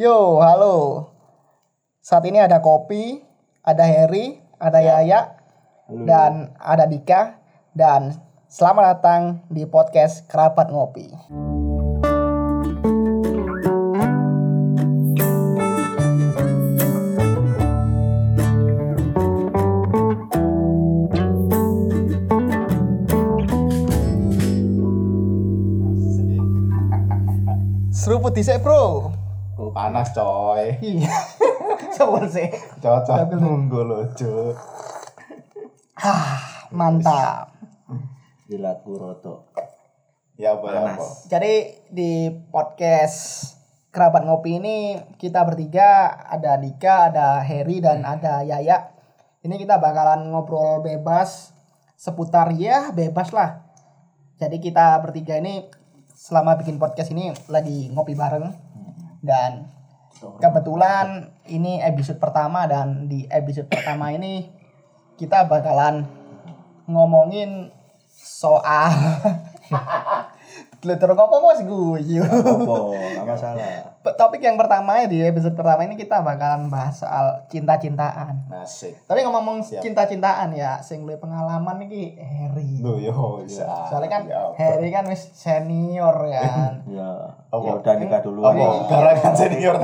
Yo, halo. Saat ini ada Kopi, ada Harry, ada Yaya, dan ada Dika. Dan selamat datang di podcast Kerabat Ngopi. Seruput dhisik, Bro. Oh, panas coy. Iya. Sih. Cocok nunggu lo, Cuk. Ah, mantap. Jilat Puroto. Ya apa ya apa. Jadi di podcast kerabat ngopi ini kita bertiga ada Dika, ada Harry dan ada Yaya. Ini kita bakalan ngobrol bebas seputar ya bebas lah. Jadi kita bertiga ini selama bikin podcast ini lagi ngopi bareng dan kebetulan ini episode pertama dan di episode pertama ini kita bakalan ngomongin soal Glutur apa mas guyu. Apa? Gak masalah. Topik yang pertama ya di episode pertama ini kita bakalan bahas soal cinta-cintaan. Nasik. Tapi ngomong Siap. cinta-cintaan ya, sing luwih pengalaman iki Harry. Lu yo bisa. Soalnya kan Ya. Harry kan wis senior kan. Ya, Apa? ya udah nikah dulu Apa? aja. Garangan senior.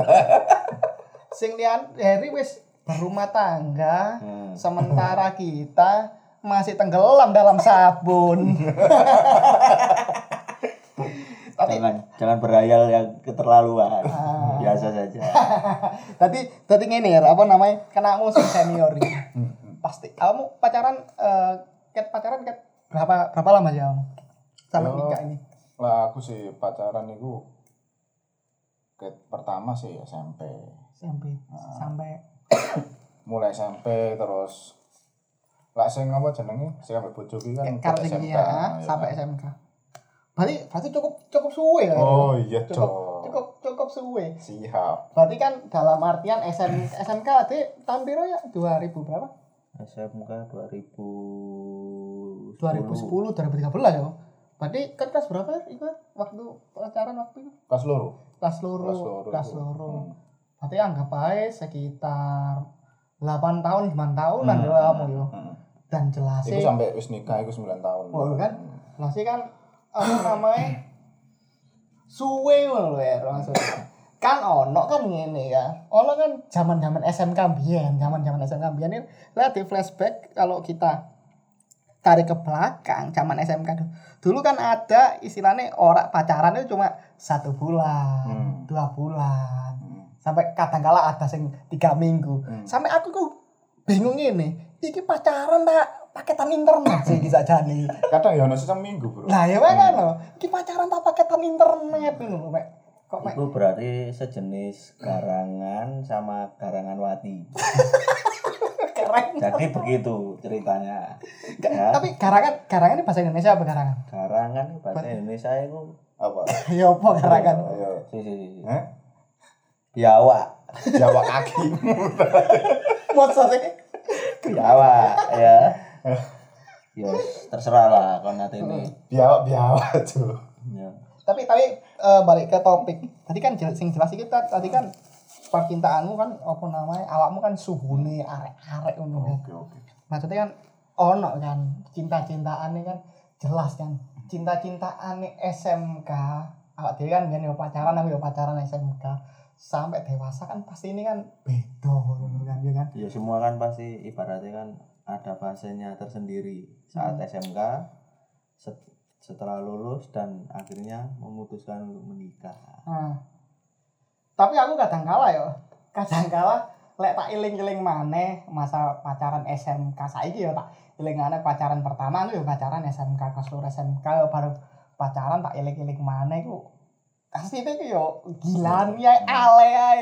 sing lian Harry wis berumah tangga, Hmm. sementara kita masih tenggelam dalam sabun. Tapi Jangan jangan berhayal yang keterlaluan. Ah. Biasa saja. tadi tadi ngene ya apa namanya kena musim senior ini pasti kamu pacaran eh ket pacaran ket berapa berapa lama sih kamu sama nikah ini Lah aku sih pacaran itu ke pertama sih SMP. SMP Ah. sampai Mulai SMP terus lah sing apa jenenge? Sing ambek bojo ki kan ket sing SMK, ya ya sampai? SMK berarti berarti cukup cukup suwe ya Oh iya, cukup Cok. cukup cukup suwe Siap. berarti kan dalam artian SM, SMK tadi tahun piro ya 2000 berapa SMK 2010. 2010 2013 ya berarti kan kelas berapa ya itu waktu pacaran waktu itu Kelas loro. kelas loro Kelas loro. Hmm. berarti anggap aja sekitar 8 tahun 9 tahunan Hmm. ya kamu yo Hmm. dan jelas sih sampai wis nikah iku 9 tahun. Oh, kan? Hmm. jelas sih kan apa namanya suwe ngono lho ya maksudnya kan ono kan ngene ya ono kan zaman zaman SMK biyen zaman zaman SMK biyen ini lihat di flashback kalau kita tarik ke belakang zaman SMK dulu, dulu kan ada istilahnya orang pacaran itu cuma satu bulan Hmm. dua bulan Hmm. sampai kadang kala ada sing tiga minggu Hmm. sampai aku tuh bingung ini iki pacaran tak paketan internet sih bisa jadi Kadang ya ono minggu, Bro. lah ya kan lo iki pacaran tak paketan internet ngono mek kok mek Itu berarti sejenis garangan sama garangan wati. keren Jadi begitu ceritanya. Ga- Ya. tapi garangan garangan ini bahasa Indonesia apa garangan Garangan bahasa Indonesia itu Apa? ya apa garangan Ayo. si si si. Hah? Biawa. Jawa kaki. sih Biawa ya. Ya terserah lah kon nanti ini. Biawa biawa tuh. Ya. tapi tapi eh, balik ke topik tadi kan jelas sing jelas kita tadi kan percintaanmu kan apa namanya awakmu kan suhune arek-arek ngono kan. Oke, oke. maksudnya kan ono kan cinta-cintaan ini kan jelas kan cinta-cintaan nih SMK awak dhewe kan yo pacaran aku yo pacaran SMK sampai dewasa kan pasti ini kan beda ngono kan ya kan Ya semua kan pasti ibaratnya kan ada fasenya tersendiri saat Hmm. SMK set- setelah lulus dan akhirnya memutuskan untuk menikah. Nah. tapi aku kadang kala yo kadang kala lek tak iling-iling maneh masa pacaran SMK saiki yo tak iling maneh pacaran pertama aku yo pacaran SMK kelas SMK yo baru pacaran tak iling-iling maneh ku pasti itu yo gilaan ya ale ae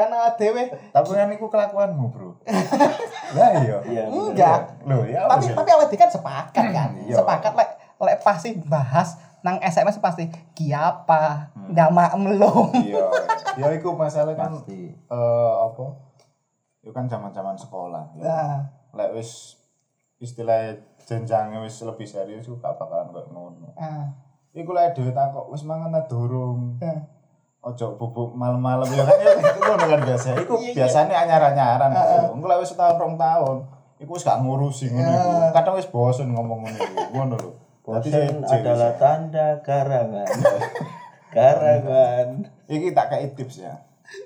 karena dewe Tapi kan iku kelakuanmu, Bro. Lah iya. Iya. enggak Loh, ya tapi tapi awet dhewe kan sepakat kan Iya. sepakat lek lek pasti bahas nang SMS pasti kiapa Hmm. nama melong Iya. Ya iku masalah kan Pasti. eh apa? Itu kan zaman-zaman sekolah. Ya. nah Lek wis istilah jenjangnya wis lebih serius iku gak bakalan koyo ngono. ah Iku lek dhewe takok wis mangan ta durung? ah. Ojo bubuk malam-malam ya kan ya itu kan biasa. Iku Iya, iya. biasanya anyar-anyaran. Engko lek wis setahun rong tahun, iku wis gak ngurusi ngono iku. Kadang wis bosen ngomong ngono iku. Ngono lho. Bosen adalah tanda karangan. karangan. iki tak kayak tips ya.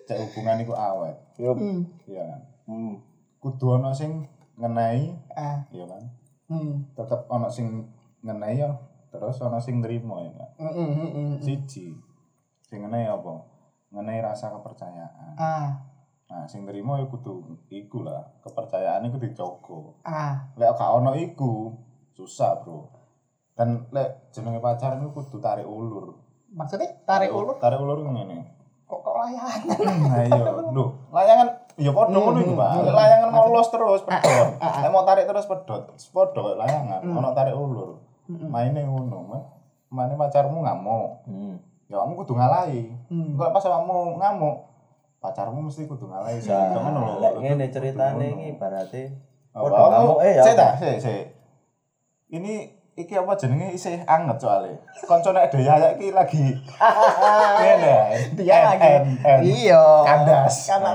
Cek hubungan iku awet. Hmm. Iya kan. Hmm. Kudu ono sing ngenai, Ah. iya kan. Hmm. Tetep ono sing ngenai ya, terus ono sing nrimo ya kan. Siji. Sing ngenai apa? Ngenai rasa kepercayaan. Ah. Nah, sing nrimo ya kudu iku lah. Kepercayaan iku dijogo. Ah. Lek gak ono iku, susah, Bro. Dan lek jenenge pacaran iku kudu tarik ulur. Maksudnya tarik ulur Tarik ulur ngene. kok kok layangan. Nah iya, lho, layangan ya padha ngono iku, Pak. Lek layangan mau los terus pedot. Lek mau tarik terus pedot, padha layangan, ono tarik ulur. Maine ngono, Ma- Maine pacarmu ngamuk. Hmm. Ya kamu kudu ngalahi. Hmm. Kok pas kamu ngamuk, pacarmu mesti kudu ngalahi. Nah, Ngono lho. lek ngene ceritane iki berarti Apa Padha ngamuk, eh, ya. Sik ta, sik, sik. Ini iki apa jenenge isih anget soalnya. Koncone Daya iki lagi ngene. Dia lagi iya Kandas. karena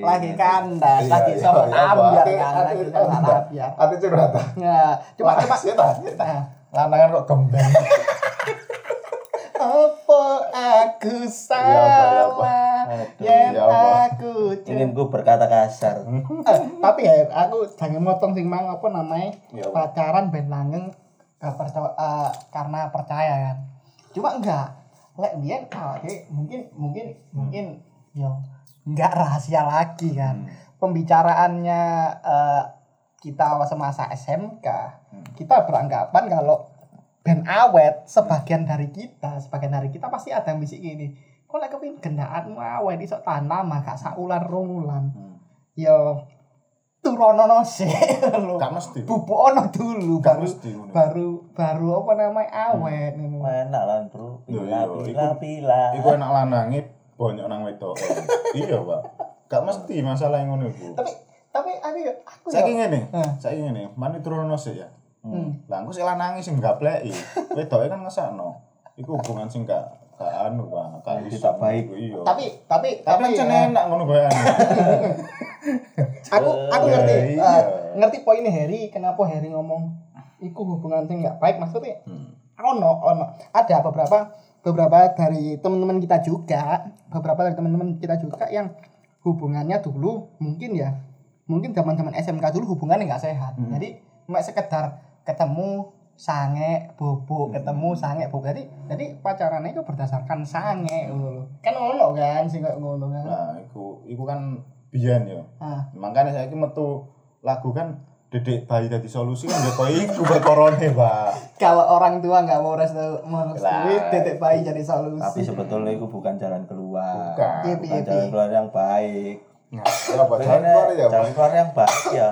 lagi kandas Iya, lagi iya, sama iya, Ati- kan lagi sama ambiar Ati curhat. ta? nah cuma cuma. Lanangan kok gembeng. apa aku iya, apa. salah Aduh, yang apa. aku ingin ku berkata kasar. Eh, tapi ya aku jangan motong sing mang apa namanya apa. pacaran ben langgeng percaya eh, karena percaya kan cuma enggak lek biyen awake dhewe mungkin mungkin mungkin yo enggak rahasia lagi kan pembicaraannya eh, kita semasa SMK kita beranggapan kalau ben awet sebagian dari kita sebagian dari kita pasti ada yang bisik gini kok lek kepin gendaanmu awet iso tanam gak saulan rong ulan yo turono sih lho. Gak mesti. bubuk ono dulu Gak baru mesti ngono. baru baru apa namanya awet ngono. Enak lan, Bro. Pila yo, pila iku- pila. Iku enak lanange banyak nang wedok. Iya, Pak. Gak mesti masalah yang ngono iku. tapi tapi aku ya aku ya Saiki ngene, Hah. saiki ngene, mani turono sik ya. Hmm. Lah engko sik lanange sing gapleki. Wedoke kan ngesakno. Iku hubungan sing gak gak anu, Pak. Gak tidak baik. Iya. tapi tapi tapi kan ya, enak ngono gue aku aku Eh, ngerti iya. eh, ngerti poinnya Harry kenapa Harry ngomong iku hubungan sing nggak baik maksudnya Hmm. ono ono ada beberapa beberapa dari teman-teman kita juga beberapa dari teman-teman kita juga yang hubungannya dulu mungkin ya mungkin zaman-zaman SMK dulu hubungannya nggak sehat jadi mek sekedar ketemu sange bobo ketemu sange bobo jadi jadi pacarannya itu berdasarkan sange ngono lho. kan ono kan sing kayak ngono kan Nah, iku iku kan biyen ya. ah Makanya saiki metu lagu kan Dedek bayi dadi solusi kan ya kok iku berkorone, Pak. kalau orang tua nggak mau restu mau Lah. restui titik bayi jadi solusi Tapi sebetulnya itu bukan jalan keluar. Bukan. Iya, Bukan iya, jalan iya. keluar yang baik. Nah, ya apa jalan ya, jalan keluar yang baik ya.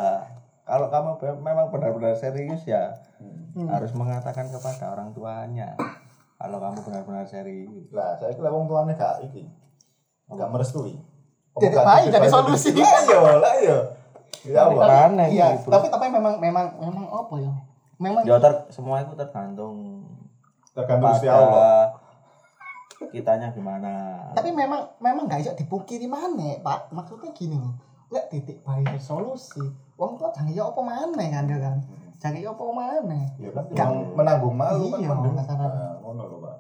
Kalau kamu be- memang benar-benar serius ya Hmm. harus mengatakan kepada orang tuanya. Kalau kamu benar-benar serius. Lah, saiki lah wong tuane gak iki. Gak merestui. Bayi dedek jadi solusi. Lah iya, lah iya. Ya? Mana iya gitu. tapi tapi memang memang memang apa ya memang Ya ter- semua itu tergantung Tergantung pada Allah. kitanya gimana. tapi memang memang gak bisa dipungkiri mana pak maksudnya gini loh lek titik bayi solusi wong tua jangan ya apa mana kan ya kan jangan ya apa mana Ya kan menanggung malu kan Iya, mending. masalah. Nah, ngono lho, Pak.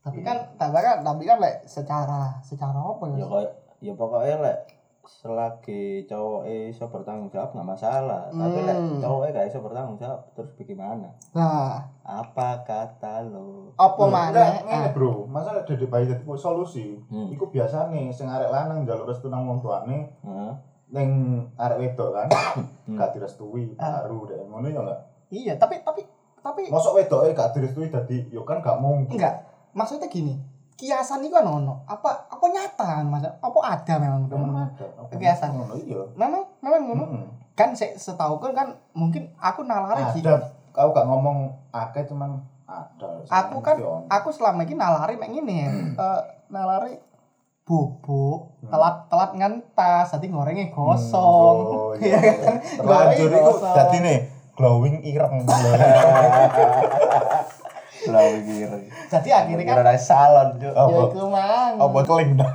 tapi kan tapi kan tapi kan lek secara secara apa ya ya kayak ya pokoknya lek selagi cowok iso bertanggung jawab nggak masalah tapi lek Hmm. cowok gak iso bertanggung jawab terus bagaimana nah apa kata lo apa mana ngene, Ah, Bro. Masalah dedek bayi dadi solusi. Hmm. Iku biasane sing arek lanang njaluk restu nang wong tuane Heeh. Ning arek wedok kan Hmm. gak direstui Ah. baru dek ngono ya enggak. iya tapi tapi tapi Mosok wedoke gak direstui dadi yo kan gak mungkin. enggak maksudnya gini kiasan itu kan ono apa apa nyata kan mas apa ada memang teman Ada. Apa Kebiasaan. ngono iya. memang memang ngono Hmm. kan se setahu kan kan mungkin aku nalari Ada. Kau gak ngomong akeh cuman ada. aku kan ono. aku selama ini nalari mek ngene ya Eh, nalari bubuk Hmm. telat telat ngentas jadi gorengnya gosong Oh, Iya iya. kan? Terlanjur gosong. dadi nih glowing ireng. Lah pikir. Jadi akhirnya kan Kira salon, Cuk. ya Apa? iku mang. Apa keling dah?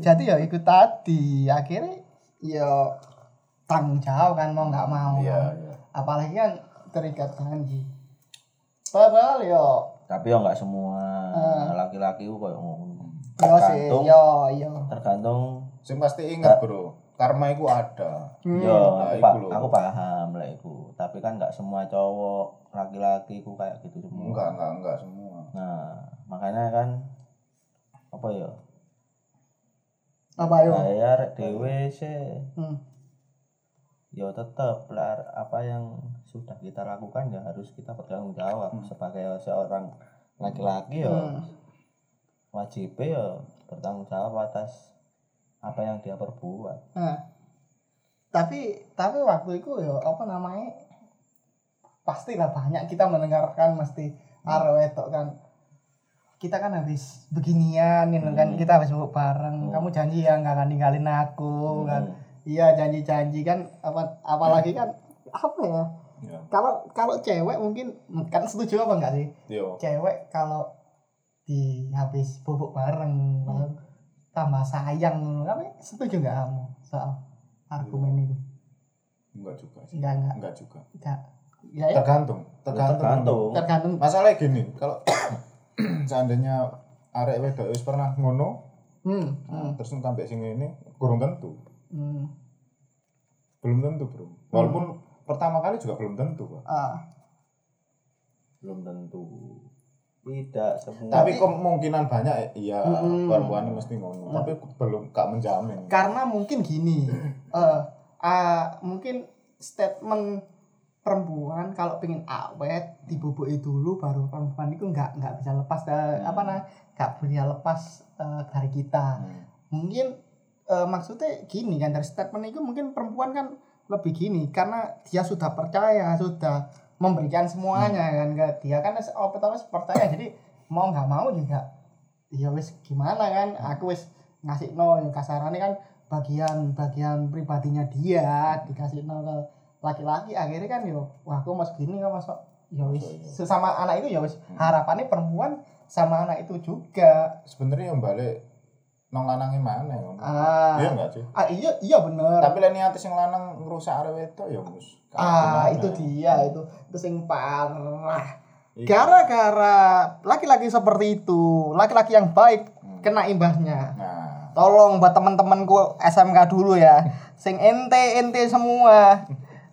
Jadi ya ikut tadi akhirnya ya tanggung jawab kan mau nggak mau. Iya, kan. iya. Apalagi kan terikat janji. Padahal ya Tapi ya enggak semua Ah. laki-laki ku koyo ngono. yo sih Tergantung yo yo. tergantung Sing pasti ingat, Bro. Karma itu ada. Yo, Nah, aku, pa- lho. aku paham lah itu. Tapi kan nggak semua cowok laki-laki ku kayak gitu semua. Enggak, enggak, enggak semua. Nah, makanya kan apa ya? Apa yo? Saya rek dhewe sih Hmm. ya tetap lah apa yang sudah kita lakukan ya harus kita bertanggung jawab. Sebagai seorang laki-laki ya Hmm. wajib ya bertanggung jawab atas apa yang dia perbuat. Nah, tapi tapi waktu itu ya apa namanya pastilah banyak kita mendengarkan mesti arek wedok kan. Kita kan habis beginian ini kan kita habis bubuk bareng. Kamu janji ya nggak akan ninggalin aku kan. Iya janji-janji kan apa apalagi kan apa ya Ya. kalau kalau cewek mungkin kan setuju apa enggak sih Yo. cewek kalau di habis bubuk bareng lalu tambah sayang kamu setuju nggak kamu soal argumen itu Enggak juga sih. enggak enggak Enggak juga. enggak ya, ya Tergantung, tergantung. Tergantung. tergantung Masalahnya gini, kalau seandainya arek wedok wis pernah ngono, hmm, nah, terus sampai sing ini kurang tentu. hmm. Belum tentu, Bro. Walaupun pertama kali juga belum tentu, Pak. Ah, Belum tentu. Tidak semua. Tapi kemungkinan banyak iya Mm-mm. perempuan ini mesti ngono, tapi belum gak menjamin. karena mungkin gini eh ah, mungkin statement perempuan kalau pengen awet dibubui dulu baru perempuan itu nggak nggak bisa lepas dari apa nah nggak bisa lepas eh, dari kita Hmm. mungkin eh, maksudnya gini kan dari statement itu mungkin perempuan kan lebih gini karena dia sudah percaya sudah memberikan semuanya kan ke dia kan wis percaya jadi mau nggak mau juga ya wis gimana kan aku wis ngasih no yang kasarannya kan bagian bagian pribadinya dia dikasih no ke laki-laki akhirnya kan yo wah aku mas gini kan masuk. Ya wis sesama anak itu ya wis harapannya perempuan sama anak itu juga. Sebenarnya yang balik nong lanangnya mana ngono. ah. Iya enggak sih? ah iya iya bener. Tapi lek niate sing lanang ngrusak arek wedok ya mus. ah itu dia itu. Itu sing parah. Iku. gara-gara laki-laki seperti itu laki-laki yang baik kena imbasnya. Nah, tolong buat teman-temanku SMK dulu ya. Sing ente ente semua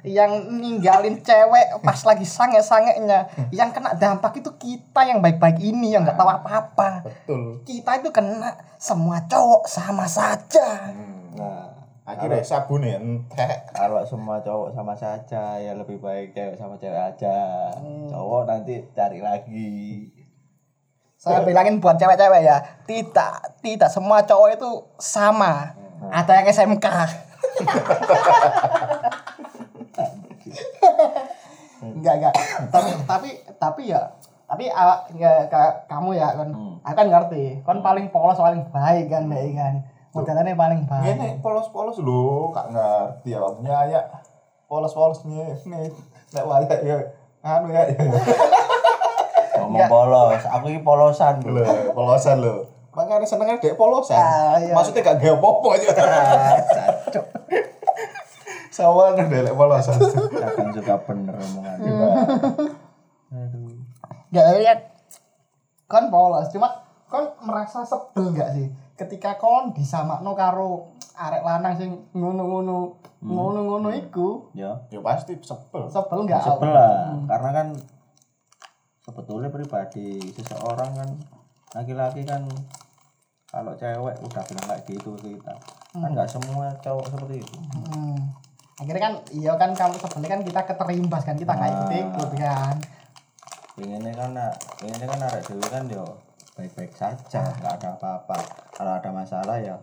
yang ninggalin cewek pas lagi sange-sangenya yang kena dampak itu kita yang baik-baik ini yang nggak tahu apa-apa betul. kita itu kena semua cowok sama saja Nah, Akhirnya sabun ya entek. kalau semua cowok sama saja ya lebih baik cewek sama cewek aja. Cowok nanti cari lagi. saya bilangin buat cewek-cewek ya tidak tidak semua cowok itu sama ada yang SMK enggak enggak tapi tapi tapi ya tapi awak ya, ka- kamu ya kan aku kan ngerti kan paling polos paling baik kan deh kan modelannya paling baik Ini polos-polos lho, gak ngerti ya punya ya. Polos-polosnya nih. Nek wayak ya anu ya. ya. Ngomong polos, aku ini polosan Lho, bro. polosan lho. Makanya senengnya dek polosan. Ah, iya. Maksudnya gak gawe apa-apa aja. Cacok. Sawan dek polosan. Kadang juga bener omongan. Aduh. Gak lihat kon polos cuma kon merasa sebel gak sih ketika kon disamakno karo arek lanang sing ngono-ngono ngono-ngono iku Ya, Ya pasti sebel. sebel gak sebel lah. Karena kan sebetulnya pribadi seseorang kan laki-laki kan kalau cewek udah bilang kayak gitu kita kan nggak semua cowok seperti itu Hmm. Akhirnya kan iya kan kamu sebelnya kan kita keterimbas kan kita kayak ikut ikut kan. pengennya kan pengennya kan arek dewi kan yo baik-baik saja nggak ada apa-apa kalau ada masalah ya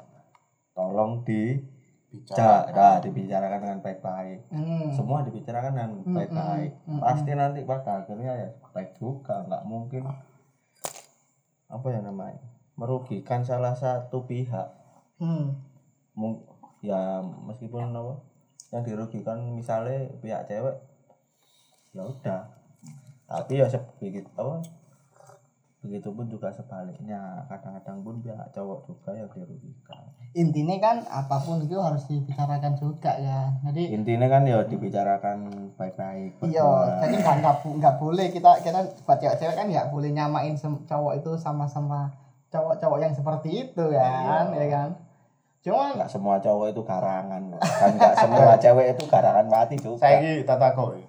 tolong di Bicara. nah, dibicarakan dengan baik-baik Hmm. semua dibicarakan dengan baik-baik pasti nanti pada akhirnya ya baik juga nggak mungkin apa ya namanya merugikan salah satu pihak Hmm. Mung- ya meskipun apa yang dirugikan misalnya pihak cewek ya udah. Tapi ya se- begitu apa begitupun juga sebaliknya. Kadang-kadang pun pihak cowok juga yang dirugikan. Intinya kan apa pun itu harus dibicarakan juga ya jadi intinya kan ya dibicarakan baik-baik iya jadi nggak nggak boleh kita kita buat cewek-cewek kan nggak boleh nyamain cowok itu sama-sama cowok-cowok yang seperti itu kan ya kan cuma nggak semua cowok itu garangan dan nggak semua cewek itu garangan mati juga Saya iki tak takoki.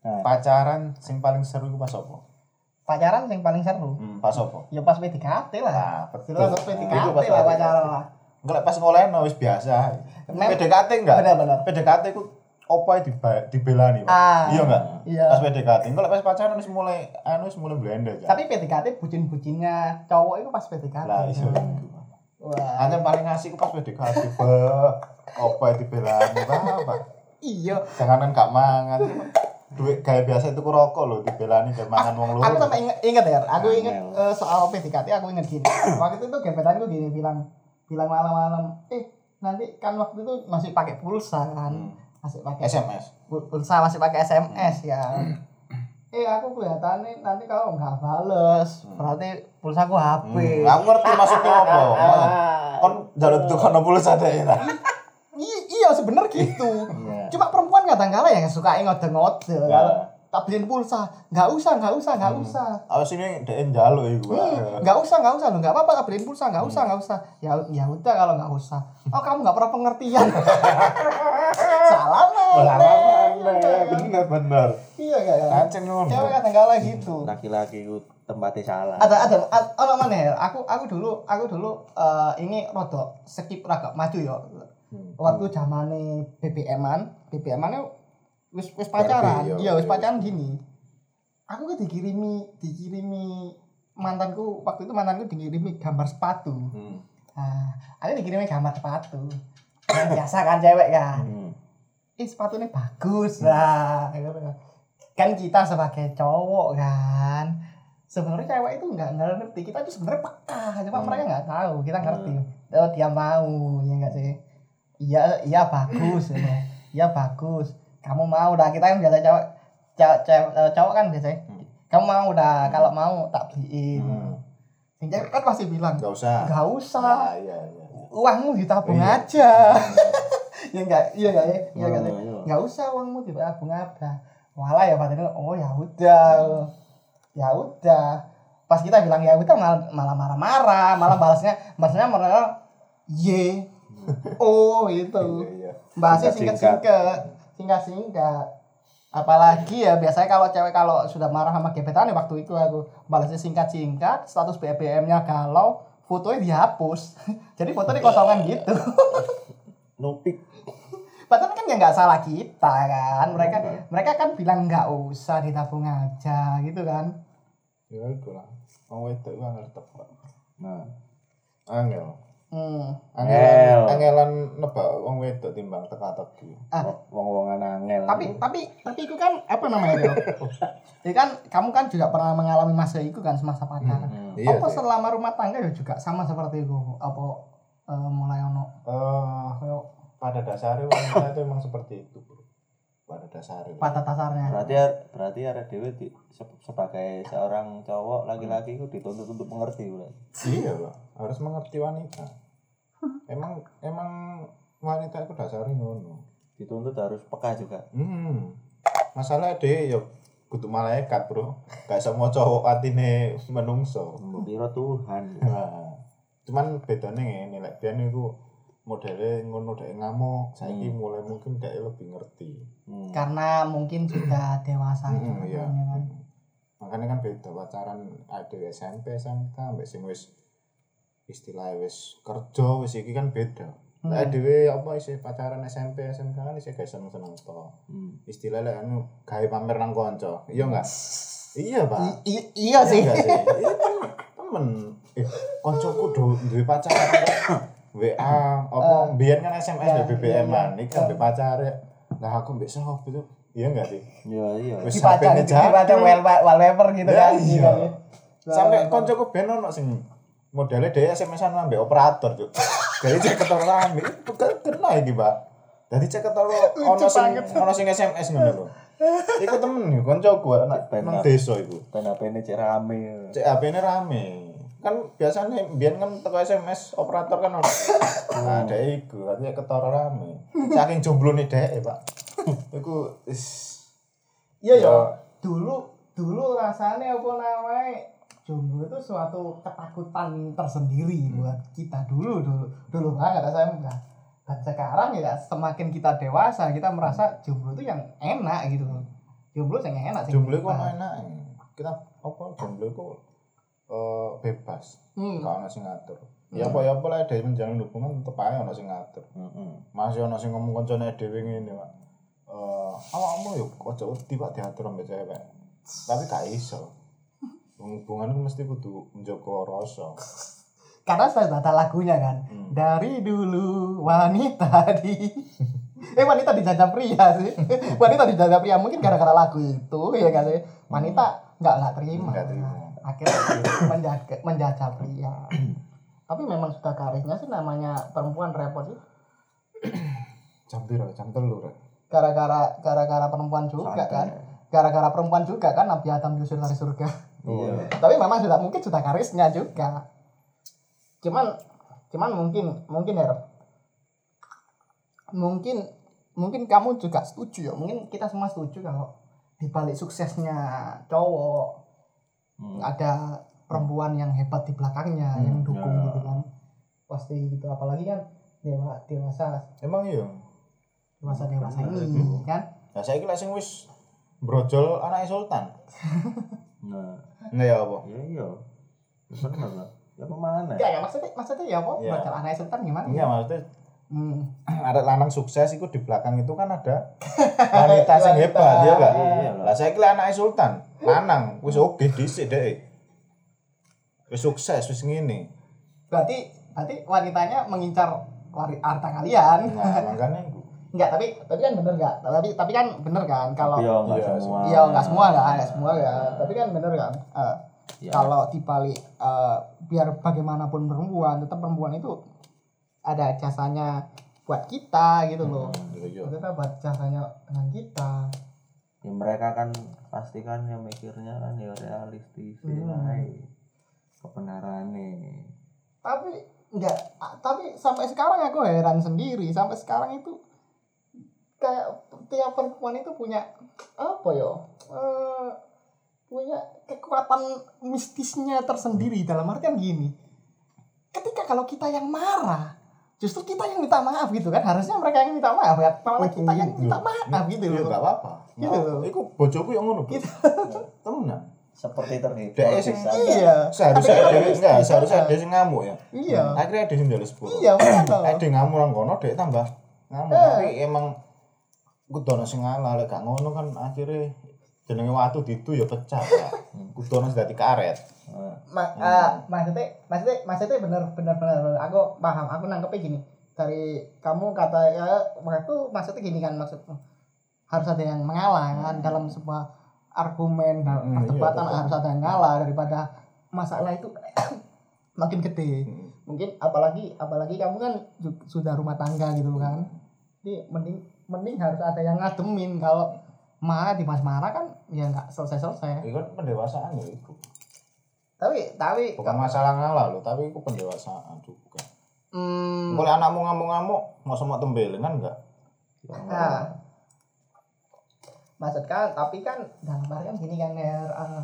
Nah. Pacaran sing paling seru iku pas apa? pacaran yang paling seru Hmm, pas apa? ya pas PDKT lah Nah, betul. Jelas pas PDKT Itu pas lah pacaran lah Enggak pas ngolehno wis biasa. Mem- PDKT enggak? Bener-bener. PDKT ku opo ae diba- dibelani, Pak. Ah. Iya enggak? Iya. Pas PDKT. Enggak pas pacaran wis mulai anu wis mulai blender kan. tapi PDKT bucin-bucinnya cowok itu pas PDKT lah iso. Wah Hanya paling asik ku pas PDKT. Be. Opo ae dibelani, Pak. iya Jangan gak mangan. Duit kayak biasa itu ku rokok loh dibelani kayak mangan wong loro. aku sampai inget, inget ya aku inget Angel. eh, soal PDKT aku inget gini waktu itu tuh gebetanku gini bilang bilang malam-malam eh nanti kan waktu itu masih pakai pulsa kan Hmm. masih pakai SMS. pul- pulsa masih pakai SMS ya eh aku kelihatannya nanti kalau nggak bales berarti pulsa aku HP Hmm, aku ngerti maksudnya apa. Kon jalur tukang pulsa daerah. I- iya sebener gitu Iya. cuma perempuan kadang-kala yang suka ngode-ngode Ya. kalau tak beliin pulsa. Nggak usah nggak usah nggak usah. Awas ini DN jalo iku. Hmm, nggak usah nggak usah lo nggak apa-apa tak beliin pulsa nggak usah nggak usah. Ya ya udah kalau nggak usah. Oh kamu nggak pernah pengertian. Salah bener bener. iya gak kan Kancing ngono. cewek kadang-kala gitu. Laki-laki itu tempatnya salah. Ada ada. Ono mana ya? Aku aku dulu aku dulu eh, ini rodok skip agak maju ya waktu zamane BBM-an BBM-an itu wis wis pacaran iya wis iya. pacaran gini aku kan dikirimi dikirimi mantanku waktu itu mantanku dikirimi gambar sepatu Hmm. nah aku dikirimi gambar sepatu yang biasa kan cewek kan Hmm. ih sepatunya bagus lah kan. kita sebagai cowok kan sebenarnya cewek itu nggak ngerti kita itu sebenarnya peka cuma Hmm. mereka nggak tahu kita ngerti oh dia mau ya nggak sih iya iya bagus gitu. iya bagus kamu mau dah kita kan biasa cowok cowok, cewek- eh, cowok kan biasanya. Kamu mau dah kalau mau tak beliin. Hmm. Yang cewek kan pasti bilang Gak usah. nggak usah. Ah, iya iya. uangmu ditabung Iya. aja. Ya enggak iya enggak ya? Iya enggak enggak usah uangmu ditabung aja walah ya batinnya oh ya udah. Ya udah. Pas kita bilang ya udah malah malah marah-marah. Malah balasnya balasnya marah ye. Oh itu Iya iya. bahasnya Singkat-singkat. Singkat-singkat apalagi ya biasanya kalau cewek kalau sudah marah sama gebetan ya waktu itu aku balasnya singkat-singkat status BBM-nya galau fotonya dihapus. Jadi fotonya kosongan gitu. Nupik. Padahal kan ya nggak salah kita kan. Mereka mereka kan bilang nggak usah ditabung aja gitu kan. Ya iku lah. Wedok iku angel tebak. nah Angel. Hmm. Angelan angelan nebak wong wedok timbang teka-teki. ah, wong-wongan angel tapi tapi tapi itu kan apa namanya itu ya kan kamu kan juga pernah mengalami masa itu kan semasa pacaran Hmm. Iya. apa sih. selama rumah tangga ya juga sama seperti itu apa eh, mulai ono Eh, koyo pada dasarnya wanita itu emang seperti itu, Bro. Pada dasarnya. pada dasarnya berarti berarti ada dewi di, se- sebagai seorang cowok laki-laki itu dituntut untuk mengerti Iya lah, harus mengerti wanita. Emang emang wanita itu dasarnya ngono. dituntut harus peka juga Hmm. Masalah deh ya kudu malaikat, Bro. Gak semua cowok atine menungso. biro Tuhan Nah, cuman bedanya ngene lek biyen iku modele ngono dek ngamuk, saiki mulai mungkin dek lebih ngerti. hmm. karena mungkin sudah dewasa Hmm, juga iya. kan, ya kan Makanya kan beda pacaran ada SMP, SMK, sing wis istilah wis kerja wis iki kan beda. Hmm. Lek dhewe apa isi pacaran SMP, SMK kan isi gak seneng-seneng to. Hmm. Istilah lek anu gawe pamer nang kanca. Iya enggak? Iya, Pak. I- iya sih Iya sih. Iya temen. temen. Eh, koncoku do duwe pacaran. WA apa biyen kan SMS ya, BBM-an, iya, iki kan mbek pacare. Lah aku mbek sapa itu? Iya enggak sih? iya iya Wis sampe wall- wallpaper gitu Ya, kan iya. kan. Sampai koncoku ben ono sing modele dhewe SMS-an ambek operator, Cuk. Jadi cek ketor rame, itu kan kena iki, Pak. Jadi cek ketor ono sing ono sing SMS ngono lho. Iku temen nih, koncoku anak Ben nang desa iku. Ben HP-ne cek rame. Cek HP-ne rame. Kan biasanya biar kan teko SMS operator kan ono. Nah, dek iku, artinya ketara rame. Saking jomblo nih dek, Pak. Iku is Iya ya. Ya. Dulu dulu rasanya apa namanya jomblo itu suatu ketakutan tersendiri buat kita dulu dulu dulu banget saya enggak. Dan sekarang ya semakin kita dewasa kita merasa jomblo itu yang enak gitu loh. Jomblo yang enak sih. jomblo iku ono enake. Kita apa jomblo iku eh, bebas. Hmm. Ono sing ngatur. Ya apa ya apa lah dari menjalin hubungan tetep ae ono sing ngatur. Heeh. Masih ono sing ngomong koncone dhewe ngene, Pak. Eh, awakmu yo aja wedi Pak diatur ambek cewek. Tapi gak iso. Hubungan mesti kudu njogo rasa. Karena saya baca lagunya kan. Hmm. Dari dulu wanita di Eh wanita dijajah pria sih. wanita dijajah pria mungkin gara-gara lagu itu ya kan sih. Wanita nggak nggak terima. Nggak terima. Akhirnya menjaga menjajah pria. Tapi memang sudah garisnya sih namanya perempuan repot sih. Jam piro? Jam telu rek. Gara-gara gara-gara perempuan juga Santai. kan. Gara-gara perempuan juga kan Nabi Adam diusir dari surga. Iya. tapi memang sudah mungkin sudah garisnya juga cuman cuman mungkin mungkin ya mungkin mungkin kamu juga setuju ya mungkin kita semua setuju kalau di balik suksesnya cowok Hmm. ada perempuan yang hebat di belakangnya Hmm, yang dukung ya. gitu kan pasti gitu apalagi kan dewa dewasa Emang iya. dewasa dewasa ini kan Lah saiki lek sing wis brojol anake sultan. Nah, Nah ya apa? iya iya. Ya Bener lah. Ya ke mana? enggak ya maksudnya maksudnya ya apa Iya. belajar anak sultan gimana Iya maksudnya hmm. ada lanang sukses itu di belakang itu kan ada wanita sing hebat ya enggak? Iya lah. Lah saya kira anake sultan, lanang wis oke dhisik deh. Wis sukses wis ngene. berarti berarti wanitanya mengincar wari- harta kalian Nah, makanya. enggak tapi tapi kan bener enggak tapi tapi kan bener kan kalau Tapi ya enggak Iya, semua. iya enggak semua kan enggak semua kan tapi kan bener kan Eh, Ya. kalau dibalik eh, biar bagaimanapun perempuan tetap perempuan itu ada jasanya buat kita gitu loh Iya, iya. ternyata buat jasanya dengan kita Ya mereka kan pasti kan yang mikirnya kan ya realistis Hmm. lah. Kebenarannya. tapi enggak tapi sampai sekarang aku heran sendiri sampai sekarang itu kayak tiap perempuan itu punya apa ya eh, punya kekuatan mistisnya tersendiri dalam artian gini ketika kalau kita yang marah justru kita yang minta maaf gitu kan harusnya mereka yang minta maaf ya malah kita yang minta maaf gitu Iya loh enggak apa-apa. Gitu Nggak loh. apa-apa. Iku bojoku yang ngono. Gitu. Temenan. Seperti terhibur. Sing bisa. iya Seharusnya dia enggak, seharusnya dia sing ngamuk ya. iya Akhirnya dia sing njaluk sepuro. iya dia ngamuk nang kono dek tambah ngamuk. Eh. Tapi emang kudu ana sing ngalah lek gak ngono kan akhirnya jenenge watu ditu ya pecah. Pak. Kudu dadi karet. Ma- ah, maksudnya maksudnya maksudnya bener bener bener bener. aku paham aku nangkepnya gini dari kamu kata ya waktu maksudnya gini kan maksudmu harus ada yang mengalah kan dalam sebuah argumen Hmm, iya, perdebatan betul. harus ada yang ngalah daripada masalah itu makin gede Hmm. mungkin apalagi apalagi kamu kan sudah rumah tangga gitu kan jadi mending mending harus ada yang ngademin. Kalau marah di pas marah kan ya nggak selesai selesai Iku kan pendewasaan ya iku. tapi tapi Bukan masalah ngalah loh, tapi iku pendewasaan. Juga. hmm, Kalau anakmu ngamuk-ngamuk, mau sama tembelin kan enggak? ya Nah, maksud kan, tapi kan dalam artian gini kan ya, eh,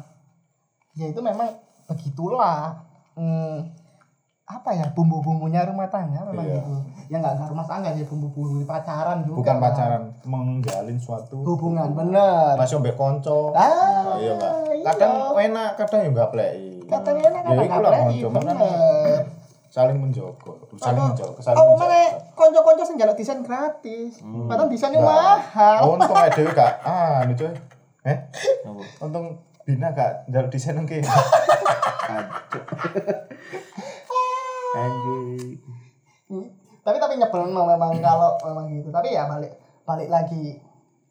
ya itu memang begitulah. Hmm, apa ya bumbu-bumbunya rumah tangga memang Iya. gitu. Ya nggak nggak rumah tangga sih bumbu-bumbu pacaran juga. Bukan kan. pacaran, menjalin suatu Hubungan bener. Masih mbek konco. Ah, Nah, iya enggak. Kadang enak, kadang ya enggak plei. Katanya enak Ya, kadang iku nggak konco, makanya bener. saling menjogo, saling Apa- menjogo, saling Oh, menjogo. mana konco-konco sing desain gratis. Padahal desainnya Nah. mahal. Untung aja dhewe gak ah coy. Eh, untung Bina gak njaluk desain nang kene. Anjing. Tapi tapi nyebel memang kalau memang gitu. Tapi ya balik balik lagi.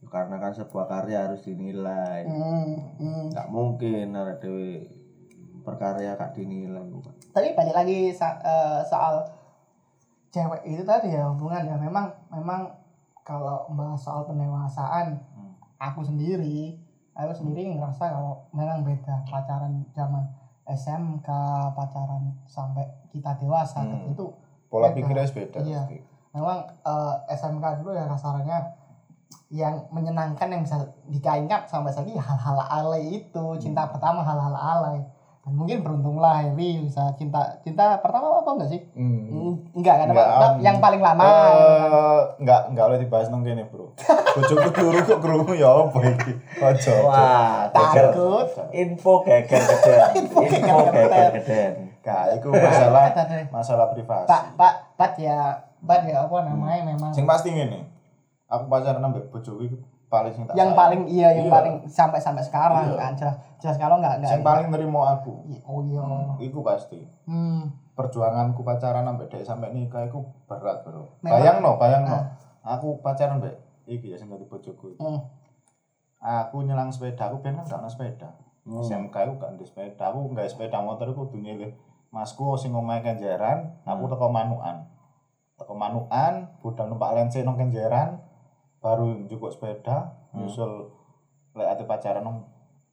Karena kan sebuah karya harus dinilai. Hmm, hmm. Nggak mungkin ada dewe perkarya gak dinilai bukan. Tapi balik lagi sa- eh, soal cewek itu tadi ya hubungan ya memang memang kalau bahas soal pendewasaan Hmm. aku sendiri aku sendiri ngerasa kalau memang beda pacaran zaman SMK pacaran sampai kita dewasa Hmm. itu Pola Beda. pikirnya beda. Iya. pasti. memang eh, SMK dulu ya kasarannya yang menyenangkan yang bisa dikainkan sampai saja hal-hal alay itu cinta pertama hal-hal alay dan mungkin beruntunglah Harry bisa cinta cinta pertama apa enggak sih Hmm. Mm, enggak kan Enggak, Apa- um, yang paling lama Eh, enggak enggak oleh dibahas nang kene, Bro. Bojoku turu kok krungu ya apa iki? Ojo. Wah, takut Info geger geden. Info geger geden. Gak, itu masalah masalah privasi. pak pak pak ya pak ya apa namanya memang Sing pasti ngene. Aku pacaran ambek bojoku iki paling yang paling iya yang Iya. paling sampai sampai sekarang Iya. kan jelas jelas kalau enggak enggak sing paling nerimo aku. oh iya Iku pasti. hmm. Perjuanganku pacaran ambek dhek sampai nikah iku berat, Bro. Memang. Bayangno, bayangno. Ah. Aku pacaran ambek iki ya sing bojoku. iki. Hmm. Aku nyelang sepeda, aku ben kan gak sepeda. Hmm. SMK aku gak ada sepeda, aku gak sepeda motor aku nyilih. Masku sing omahe Kenjeran, aku teko Manukan. Teko Manukan, budal numpak lense nang Kenjeran, baru njupuk sepeda, nyusul lek ate pacaran nang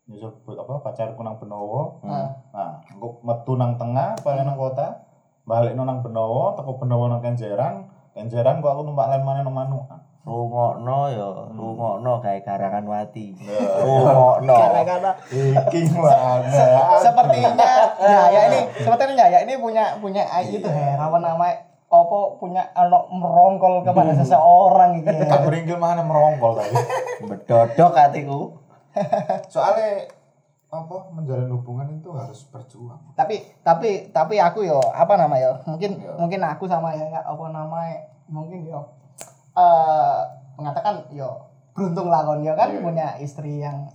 nyusul apa pacarku nang Benowo. Ah. Nah, engko metu nang tengah, balik nang kota, balik nang Benowo, teko Benowo nang Kenjeran, Kenjeran kok aku numpak len maneh nang Manukan. Rungokno ya, rungokno kayak karangan wati. Ya. Rungokno. Iki mana? sepertinya ya ya ini sepertinya ya ini punya punya itu ya apa namanya apa punya anak merongkol kepada seseorang gitu ya. Aku ringgil mana merongkol tadi. Bedodok hatiku. Soalnya apa menjalin hubungan itu harus berjuang. tapi tapi tapi aku yo apa namanya yo mungkin Ya. mungkin aku sama ya ya, apa namanya mungkin yo eh mengatakan yo beruntung lah kon yo kan Iya. punya istri yang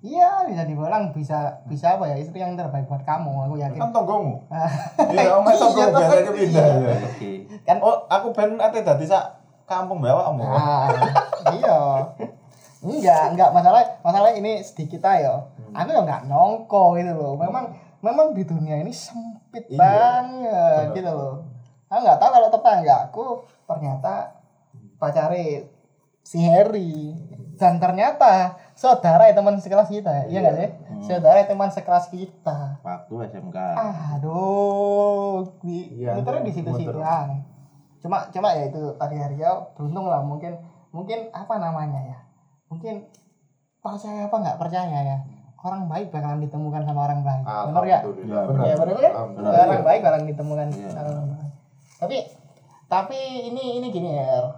iya bisa dibilang bisa bisa apa ya istri yang terbaik buat kamu aku yakin Kan tonggomu. Ah. Iya, omah Iya, tonggo toh. biasanya pindah. ya. Oke. kan Oh, aku ben ate dadi sak kampung bawa kamu. Ah, iya. Enggak, enggak masalah masalah ini sedikit aja. Aku ya enggak nongko gitu loh. Memang memang di dunia ini sempit Iya. banget Betul. gitu loh. Aku enggak tahu kalau tetangga aku ternyata pacari si Harry dan ternyata saudara ya teman sekelas kita. Iya enggak sih? Saudara ya teman sekelas kita. Waktu SMK. aduh di Iya, muternya di situ-situ muter. aja cuma cuma ya itu tadi Haryo beruntung lah mungkin mungkin apa namanya ya? Mungkin percaya apa nggak percaya ya? Orang baik bakalan ditemukan sama orang baik. Benar ya. Benar. ya benar. Ya orang baik bakalan ditemukan Iya. sama orang baik. Tapi tapi ini ini gini ya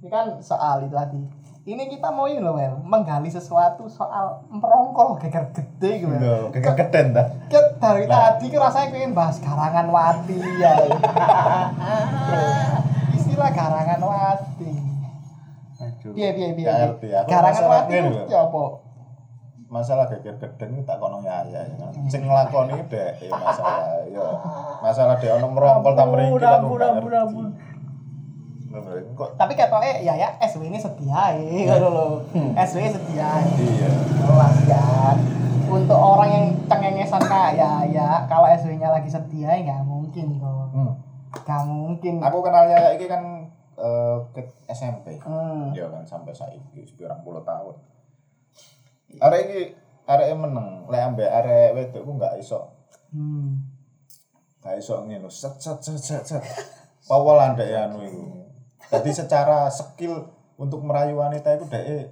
ini kan soal itu tadi ini kita mau ini loh Mer menggali sesuatu soal merongkol geger gede gitu ya Loh, kagak keden dah. Ket dari tadi kan rasanya pengen bahas karangan wati ya. Istilah karangan wati. Aduh. Piye. ngerti, aku Karangan wati itu ya apa? Masalah geger geden itu tak kono ya ya. ya. Sing nglakoni dek ya masalah. Yo. Masalah dek ono merongkol ta mriki Ampun, ampun, ampun, Kok Tapi katanya ya ya SW ini setia ya ngono lho. SW setia. iya. Jelas kan. Untuk orang yang cengengesan kaya ya kalau SW-nya lagi setia ya nggak mungkin kok. Hmm. Gak mungkin. Aku kenalnya ya iki kan eh, ke SMP. Hmm. Iya kan sampai saiki sepirang puluh tahun. Arek iki arek meneng, lek ambek arek wedok ku gak iso. Hmm. Gak iso ngene set set set set set. Pawalan dek anu iku. Jadi secara skill untuk merayu wanita itu dek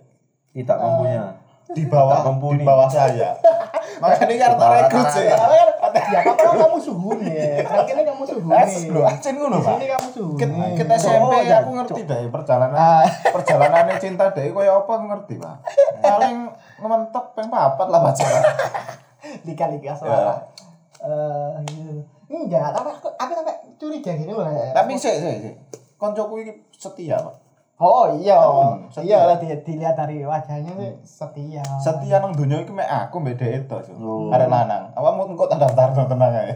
Tidak mempunyai. di bawah di bawah saya. Makanya kan tak rekrut sih. Ya apa kan kamu ya. Mungkin kamu suhun. Es lho, acin ngono, Di Pak. sini kamu suhun. Ket, nih. ket SMP aku ngerti deh perjalanan Ah. perjalanannya cinta deh koyo apa aku ngerti pak paling ngementok peng papat lah pacaran Dikali Ya. suara. Eh, gitu. Enggak, tapi aku aku sampai curiga gini loh. tapi sih sih sih koncoku ini setia pak Oh iya, Hmm, setia. iya lah di- dilihat dari wajahnya sih setia. setia nang dunia iki mek aku beda itu sih Oh. arek lanang awakmu engko tak daftar tenang ae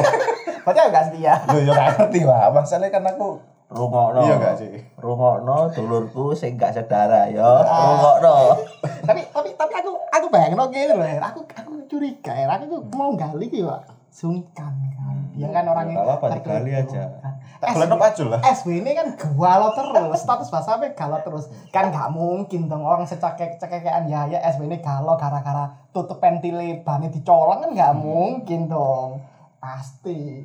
Berarti aku gak setia. lho yo gak ngerti pak masalahnya kan aku Rungokno. iya gak sih Rungokno dulurku sing gak sedara ya. Rungokno. tapi tapi tapi aku aku bayangin oke loh ya. Aku aku curiga ya. Aku tuh mau gali gitu pak. Sungkan kan. Dia kan orang Ya, yang nggak apa-apa, tertutup, digali aja. Tak pacul lah. SW ini kan galau terus, status WhatsApp galau terus. Kan nggak mungkin dong orang secekek cekekean ya ya SW ini galau gara-gara tutup ventile bannya dicolong kan nggak mungkin dong. Pasti.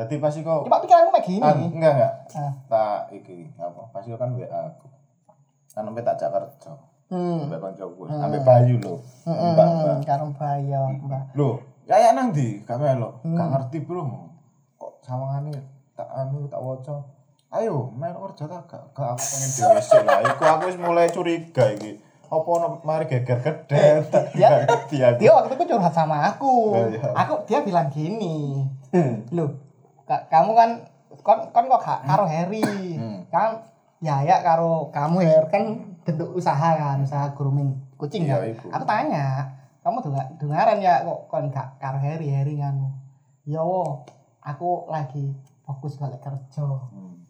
Jadi pasti kok Coba pikiranku kayak gini. Ah, enggak enggak. Ah. Tak iki apa? Pasti kan WA aku. Kan sampai tak jak kerja. Hmm. Sampai kancaku. Sampai Bayu lho. Mbak, Mbak. Hmm, karo bayo, Mbak. Loh, kayak nang ndi? Gak melo. Hmm. Gak ngerti, Bro. Kok sawangane tak anu tak waca. Ayo, melu kerja tak gak gak aku pengen dhewe lah. Iku aku wis mulai curiga iki. Apa ono mari geger gede. dia- ngerti aku. Dia waktu itu curhat sama aku. Oh, iya. Aku dia bilang gini. Loh, ka- kamu kan kon kon kok gak karo Harry. Hmm. Kan ya ya karo kamu Her kan bentuk usaha kan, usaha grooming kucing iku. Aku tanya, kamu dengar dengaran ya kok kon gak karo Harry Harry kan. Ya wo, aku lagi fokus balik kerja. Hmm.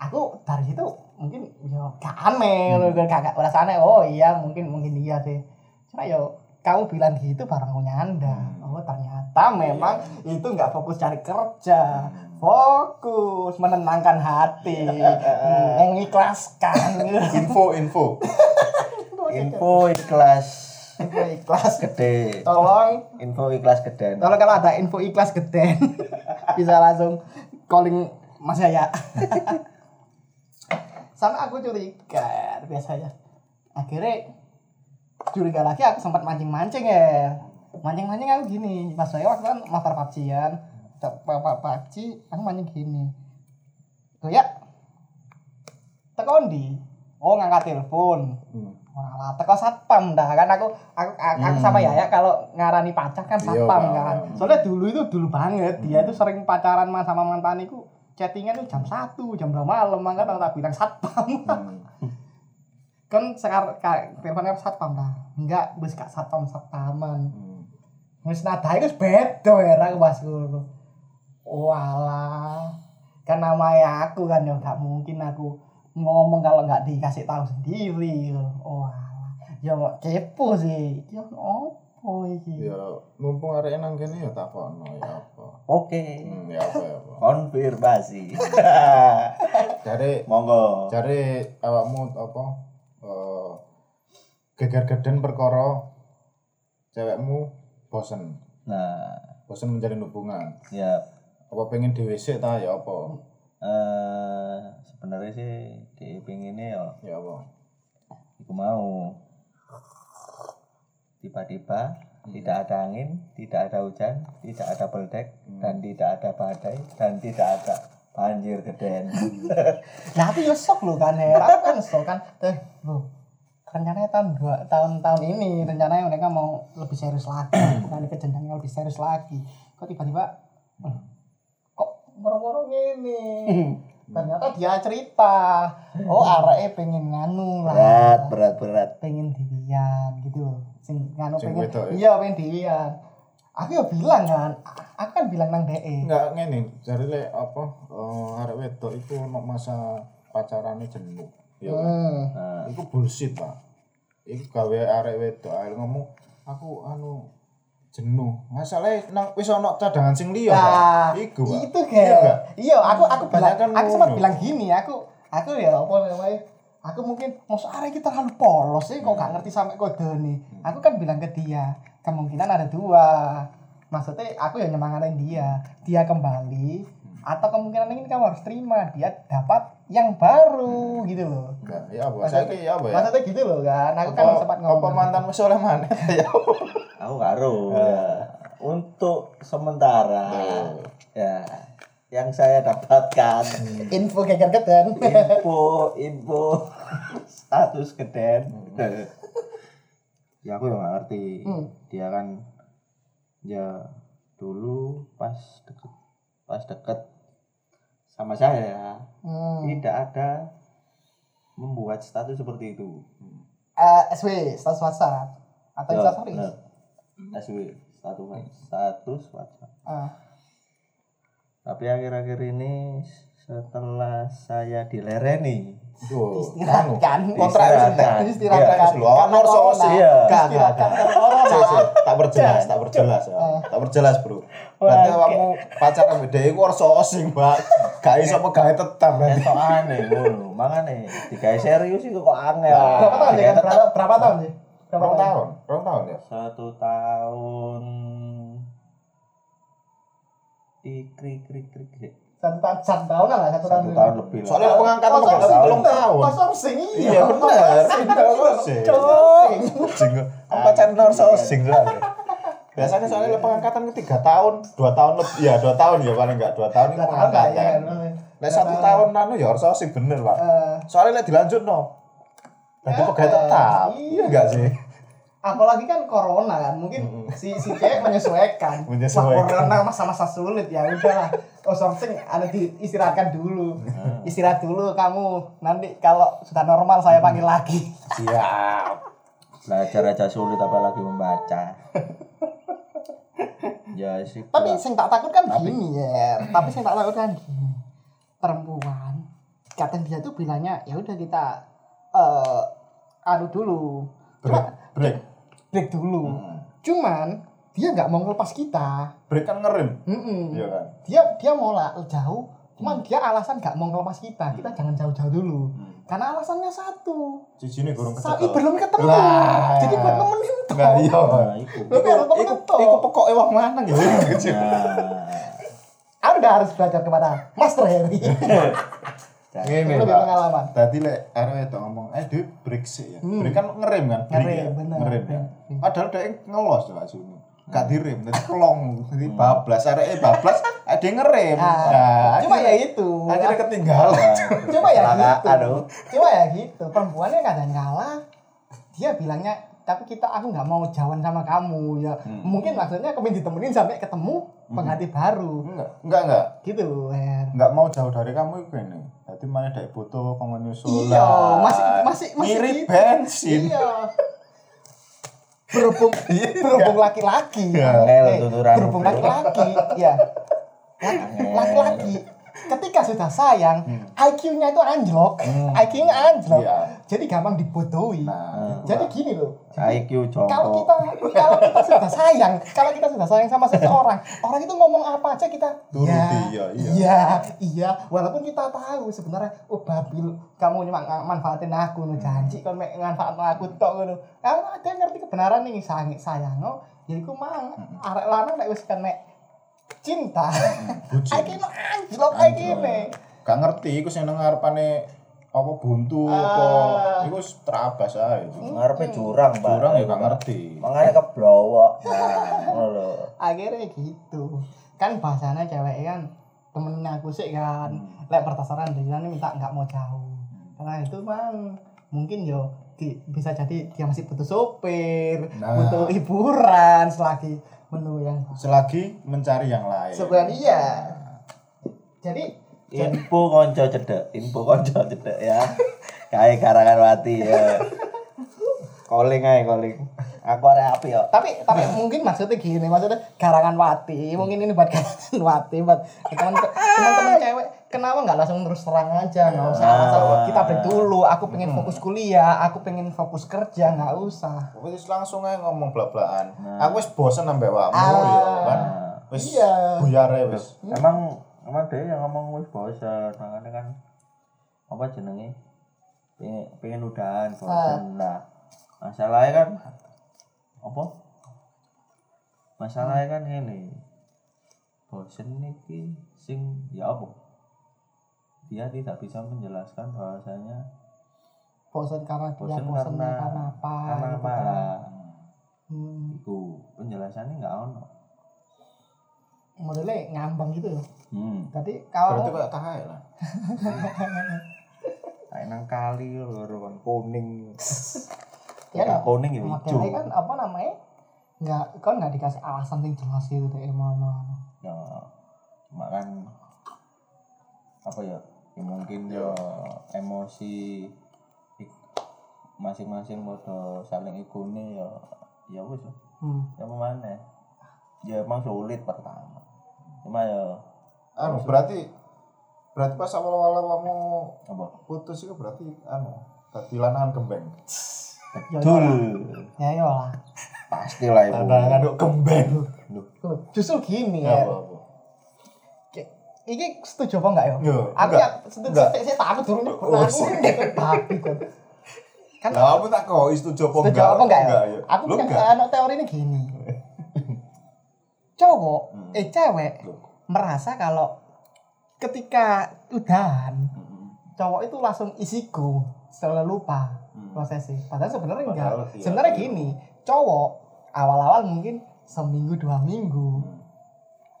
Aku dari situ mungkin ya gak aneh, hmm. gak gak merasa aneh. Oh iya mungkin mungkin iya sih. Cuma yo kamu bilang gitu barang punya anda. Hmm. Oh ternyata memang Iya. itu nggak fokus cari kerja, fokus menenangkan hati, Iya. hmm, mengikhlaskan. Info info. info ikhlas Info ikhlas. gede Tolong, info ikhlas gede tolong kalau ada info ikhlas gede bisa langsung calling Mas Yaya. Sama aku curiga biasanya. Akhirnya curiga lagi aku sempat mancing-mancing ya. Mancing-mancing aku gini, pas saya waktu kan master PUBG kan. PUBG, aku mancing gini. Tuh ya. Tekon di. Oh ngangkat telepon. Hmm. Malah teko satpam dah kan aku aku aku, aku sama Yaya kalau ngarani pacar kan Iya, satpam kan. Soalnya dulu itu dulu banget dia itu sering pacaran ma- sama mantan itu chattingan itu jam 1, jam 2 malam makanya tak bilang satpam. Hmm. kan sekarang teleponnya satpam dah. Enggak, wis gak satpam satpaman. Hmm. Wis nada itu beda ya ra pas ngono. Walah. Kan namanya aku kan ya gak mungkin aku ngomong kalau nggak dikasih tahu sendiri. Oh, alah. Ya kepo sih. Ya opo iki? Ya mumpung arek nang kene ya takono ya apa. oke Hmm, ya apa ya apa. konfirmasi Jare monggo jare awakmu apa eh geger geden perkara cewekmu bosen nah bosen menjalin hubungan ya apa pengen dhewe sik ta ya apa eh sebenarnya sih di pinginnya ya ya apa aku mau tiba-tiba tidak ada angin, tidak ada hujan, tidak ada beldek, dan tidak ada badai, dan tidak ada banjir geden. Nah, aku yo sok lho kan, Her. Aku kan sok kan. Eh, lho. Rencananya tahun dua tahun tahun ini rencananya mereka mau lebih serius lagi, bukan ke jenjang yang lebih serius lagi. Kok tiba-tiba eh, kok moro-moro gini. Ternyata dia cerita, oh areke pengen nganu lah. berat, berat, berat. pengen dirian gitu loh sing nganu Sing pengen wedok ya? iya pengen dirian aku ya bilang kan aku kan bilang nang DE enggak ngene jare lek apa eh, arek wedok iku ono masa pacarane jenuh ya kan? hmm. Nah, iku bullshit pak iku gawe arek wedok ae ngomong aku anu jenuh. Masalahnya nang wis ono cadangan sing liya nah iku itu kan iya aku aku bilang Kebanyakan aku sempat ngono. bilang gini aku aku ya apa namanya aku mungkin mau arek kita terlalu polos sih kok Hmm. gak ngerti sampai kode nih aku kan bilang ke dia kemungkinan ada dua. Maksudnya aku ya nyemangatin dia. Dia kembali atau kemungkinan ini kamu harus terima dia dapat yang baru gitu loh. Enggak, ya apa? Saiki ya apa ya? maksudnya gitu loh kan aku kan apa, sempat apa ngomong. mantan wis oleh mana? Ya apa? Aku karo. Ya. Untuk sementara, ya, yang saya dapatkan. Info geger geden. Info info. Status geden. Ya aku yang nggak ngerti. Hmm. dia kan ya dulu pas deket pas deket sama saya hmm. tidak ada membuat status seperti itu Eh, SW status WhatsApp atau Ya, Instastory benar. SW status status WhatsApp Ah. tapi akhir-akhir ini setelah saya dilereni Istirahatkan. kontrak wis Istirahatkan. Istirahatkan. Iya, ono sosi. Iya. Sik, tak perjelas, tak perjelas ya. Ah. Tak perjelas, Bro. Berarti awakmu pacaran beda iku ora sosi, Mbak. Gak iso pegawe tetap berarti. Esok aneh ngono. Makane digawe serius itu kok angel. Berapa tahun tetap Berapa, berapa tahun sih? Berapa tahun, rong tahun ya. satu tahun krik krik krik Satu tahun, satu tahun lah, satu tahun. satu tahun lebih lah. Soalnya pengangkatan sourcing. telung tahun. Sourcing, iya. Iya bener, sourcing. Sourcing. Apa channel sourcing soalnya. Biasanya soalnya le pengangkatan ke tiga tahun, dua tahun lebih, ya dua tahun ya paling enggak dua tahun itu tahun lah, iya. pengangkatan. Lah satu tahun. anu ya harus sourcing bener pak. Eh, Soalnya dilanjut no, jadi pegawai tetap, iya. Enggak sih? apalagi kan corona kan mungkin si si cewek menyesuaikan. Menyesuaikan. Wah, corona masa-masa sulit ya udahlah oh something ada diistirahatkan dulu. Istirahat dulu kamu. Nanti kalau sudah normal saya panggil lagi. Siap. Belajar aja sulit apalagi membaca. Ya sih tapi sing tak takut kan Tapi- gini ya. Tapi sing tak takut kan gini. Perempuan kadang dia tuh bilangnya ya udah kita eh anu dulu. Break, cuma break, break. Dulu. Cuman dia nggak mau ngelepas kita. Break kan ngerem, Mm-mm. iya kan? dia dia mau lah jauh cuman dia alasan nggak mau ngelepas kita kita jangan jauh-jauh dulu karena alasannya satu Cici ini kurang saat kecekel. belum ketemu Lah. jadi buat nemenin tuh Nah iya. nah Iku, temen tuh. iku pokoknya wong lanang ya. kecil. nah anda harus belajar kepada Master Harry Ngene, lebih Pak. pengalaman Tadi lek arek itu ngomong, eh dia break sih ya. Hmm. Break kan ngerem kan? Ngerem, ya? bener. Ngerem ya. Hmm. Padahal dia ngelos tuh asune. Gak direm, jadi kelong, jadi bablas, arek bablas, ada yang ngerem. Ah, Nah, cuma ya itu akhirnya ketinggalan. cuma ya gitu aduh. cuma ya gitu perempuannya kadang kala dia bilangnya tapi kita aku nggak mau jalan sama kamu ya mungkin maksudnya kami ditemenin sampai ketemu pengganti baru Enggak, enggak, enggak. gitu Her. Enggak mau jauh dari kamu itu ini. Jadi mana dari butuh kamu nyusul. Iya, masih masih masih Ngirit gitu. bensin. Iya. Berhubung berhubung laki-laki. Iya. Angel Eh, tuturan. berhubung laki-laki, ya. Laki- Laki-laki ketika sudah sayang, IQ-nya itu anjlok. IQ-nya anjlok. Iya. Jadi gampang dibodohi. Nah, Jadi gini loh. IQ Kalau contoh kita kalau kita sudah sayang, kalau kita sudah sayang sama seseorang, orang itu ngomong apa aja kita Turuti, ya, iya, iya. iya, iya. Walaupun kita tahu sebenarnya, oh babil, kamu cuma manfaatin aku, no janji kan mek manfaatin aku tok ngono. Kalau ada ngerti kebenaran nih sayang sayang, no, ya iku mang arek lanang nek wis kan mek cinta. bucin. Iki anjlok iki ne. Gak ngerti iku sing nang ngarepane apa buntu apa Ah. iku wis terabas ae. ngarepe jurang Pak. Kurang ya gak ngerti. makanya keblowok nah ngono lho akhirnya gitu kan bahasanya cewek kan temennya aku sih kan lek berdasarkan dia ini minta nggak mau jauh karena itu bang mungkin yo di- bisa jadi dia masih butuh sopir Nah. butuh hiburan selagi menu yang Selagi mencari yang lain. sebenarnya iya. Jadi info konco cedek info konco cedek ya. Kayak karangan wati ya. Calling aja calling. Aku ada api ya tapi tapi mungkin maksudnya gini maksudnya garangan wati mungkin ini buat garangan wati buat teman teman cewek kenapa nggak langsung terus terang aja? Nggak usah Nah. asal kita break dulu. Aku pengen fokus kuliah aku pengen fokus kerja nggak usah. Wis langsung aja ngomong blak-blakan. Aku wis bosen nambah wakmu Ah. ya kan. Wis Iya. buyar wis. emang emang dia yang ngomong wis bosan makanya kan apa jenenge? Pengen, pengen udahan bosan nah masalahnya kan apa? Masalahnya kan ini. Bosan nih sing ya apa dia tidak bisa menjelaskan bahwasanya bosan karena dia bosan karena karena apa karena gitu apa? kan. hmm, itu penjelasannya nggak ono. Modelnya ngambang gitu loh hmm. tadi Berarti kalau kayak tahe lah. kayak nang kali lho kan kuning. Ya Kayak kuning ya hijau. modelnya kan apa namanya? Nggak kan nggak dikasih alasan yang jelas gitu deh emang ya cuma kan apa ya, ya mungkin ya emosi ik- masing-masing pada saling ikuni ya ya wis. Lah. hmm. ya mana ya emang sulit pertama. Cuma ya Anu berarti berarti pas awal-awal kamu apa? putus itu berarti anu tadi lanangan kembeng. betul ya ya lah pastilah ibu. Ngaduk kembeng. Loh, justru gini Ya ya Iki setuju apa enggak ya? Aku ya setuju saya, takut dulu nyebut Oh, aku sih. nyebut babi kan. Kan aku tak kok setuju apa setuju enggak? apa enggak ya? ya? Aku punya anak teori ini gini. Cowok, Hmm. eh cewek merasa kalau ketika udahan Hmm. cowok itu langsung isiku selalu lupa Hmm. prosesnya padahal sebenarnya enggak iya, sebenarnya iya. gini cowok awal-awal mungkin seminggu dua minggu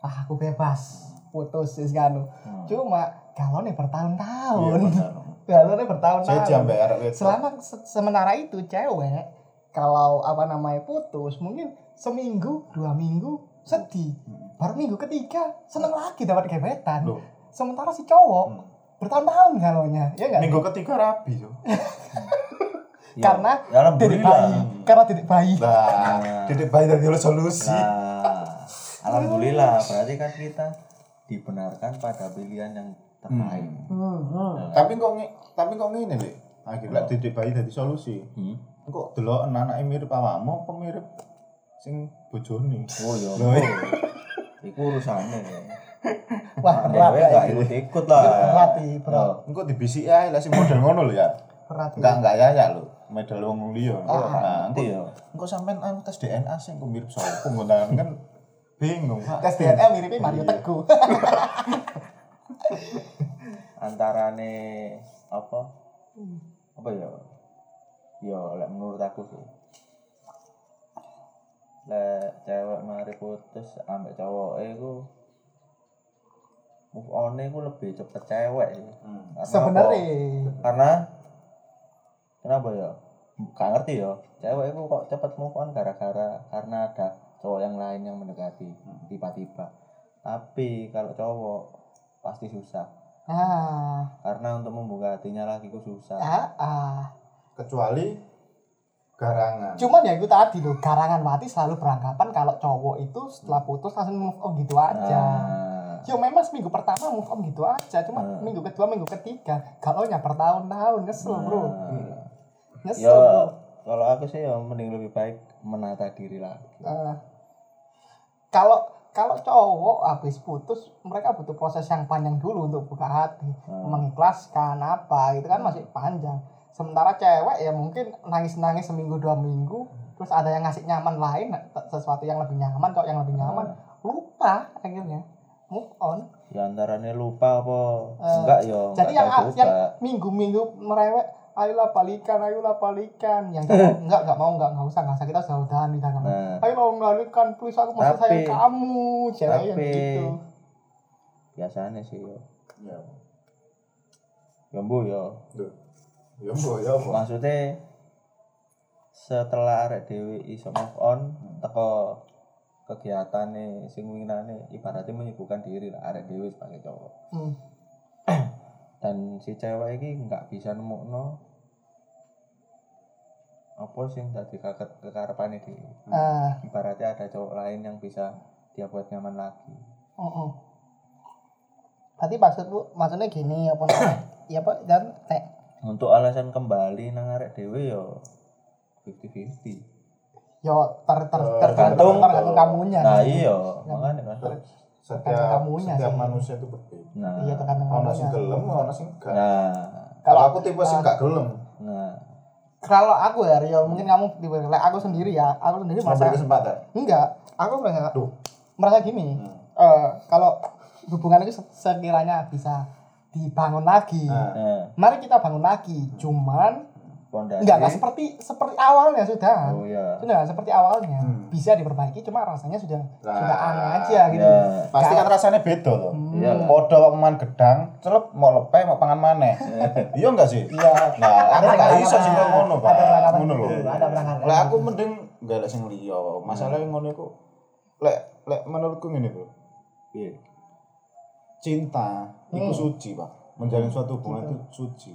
ah aku bebas putus sih kanu Hmm. cuma kalau nih Iya, bertahun-tahun nih Saya bertahun-tahun jam bayar itu. selama se- sementara itu cewek kalau apa namanya putus mungkin seminggu dua minggu sedih Hmm. baru minggu ketiga seneng lagi dapat gebetan Loh. sementara si cowok Hmm. bertahun-tahun galonya ya enggak Minggu ketiga rabi yo. Ya, karena ya titik bayi karena titik bayi Nah, titik bayi lo solusi. Nah, alhamdulillah berarti kan kita dibenarkan pada pilihan yang terbaik. Hmm, hmm. Tapi kok tapi kok ngene lho. Akhirnya titik bayi tadi solusi. Hmm. Kok delok anak mirip awakmu apa mirip sing bojone? Oh ya, iya. itu urusannya. wah berat ya ikut-ikut lah. berat sih bro Engko dibisiki ae lah sing model ngono lho ya. berat Enggak enggak ya ya lho. Medal wong liya. Ah, Nah, Nanti engko ya. engko sampean anu tes DNA sing mirip sapa nggonangan kan bingung, Pak. tes DNA miripnya Mario Iya. Teguh Antarane apa? Apa ya? Ya, lek menurut aku sih. Lek cewek mari putus ambek cowok iku move on iku lebih cepet cewek sih. Hmm. Karena sebenarnya apa? karena kenapa ya gak ngerti ya cewek itu kok cepet move on gara-gara karena ada cowok yang lain yang mendekati tiba-tiba tapi kalau cowok pasti susah ah karena untuk membuka hatinya lagi itu susah ah, ah. Kecuali garangan. cuman ya itu tadi loh garangan mati selalu beranggapan kalau cowok itu setelah putus langsung move on gitu aja nah, Yo memang seminggu pertama move on gitu aja, cuma Hmm. minggu kedua, minggu ketiga, kalau nya bertahun-tahun nyesel bro, nah. nyesel bro. kalau aku sih ya mending lebih baik menata diri lagi Eh, kalau kalau cowok habis putus, mereka butuh proses yang panjang dulu untuk buka hati, Hmm. mengikhlaskan apa, itu kan masih panjang. Sementara cewek ya mungkin nangis-nangis seminggu dua minggu, terus ada yang ngasih nyaman lain, sesuatu yang lebih nyaman, cowok yang lebih nyaman, lupa akhirnya move on. ya antaranya lupa apa Eh, enggak ya Jadi enggak yang yang juga. minggu-minggu merewek, ayolah balikan, ayolah balikan. Yang cowok, enggak, enggak mau, enggak, enggak usah, enggak usah kita sudah udahan kita enggak mau. Nah. Ayolah balikan, please aku masih sayang kamu, cewek yang gitu. biasanya sih yo Ya. ya bu yo Duh. Ya mbok ya apa? maksudnya setelah arek dewi iso move on teko kegiatan sing winginane ibaratnya menyibukkan diri lah arek dewi sebagai cowok Hmm. Dan si cewek ini nggak bisa nemu no apa sing tadi kaget kekarepane di Ah, ibaratnya ada cowok lain yang bisa dia buat nyaman lagi oh, oh. Berarti maksudku, maksudnya gini, apa? Ya Pak, dan tek. untuk alasan kembali nang arek dewi yo 50-50 Yo ter ter ter Tergantung. tergantung kamunya. nah iya makanya kan Setiap kamunya setiap sih. manusia itu berbeda. nah Iya tergantung Ono sing gelem, ono sing enggak. nah Kalau aku tipe sing enggak gelem, nah Kalau aku ya, Rio, mungkin kamu tipe like aku sendiri ya, aku sendiri merasa kesempatan. enggak, aku merasa Duh. merasa gini. Hmm. eh kalau hubungan itu se- sekiranya bisa dibangun lagi, Nah, nah mari kita bangun lagi. Cuman pondasi enggak enggak seperti seperti awalnya sudah. oh iya Sudah nggak seperti awalnya. Hmm. Bisa diperbaiki, cuma rasanya sudah Nah, sudah aneh aja gitu. ya pasti kan rasanya beda loh. iya lah. Podo wong mangan gedang, celep mau lepe mau pangan maneh. Iya enggak sih? Iya. Nah, aku Ada enggak iso sih kok ngono, Pak. Ngono lho. Ada beranggapan. Lah aku mending golek sing liya. Masalahnya ngono iku lek lek menurutku ngene lho. Iya. Cinta itu Hmm. suci, Pak. Menjalin suatu hubungan itu suci.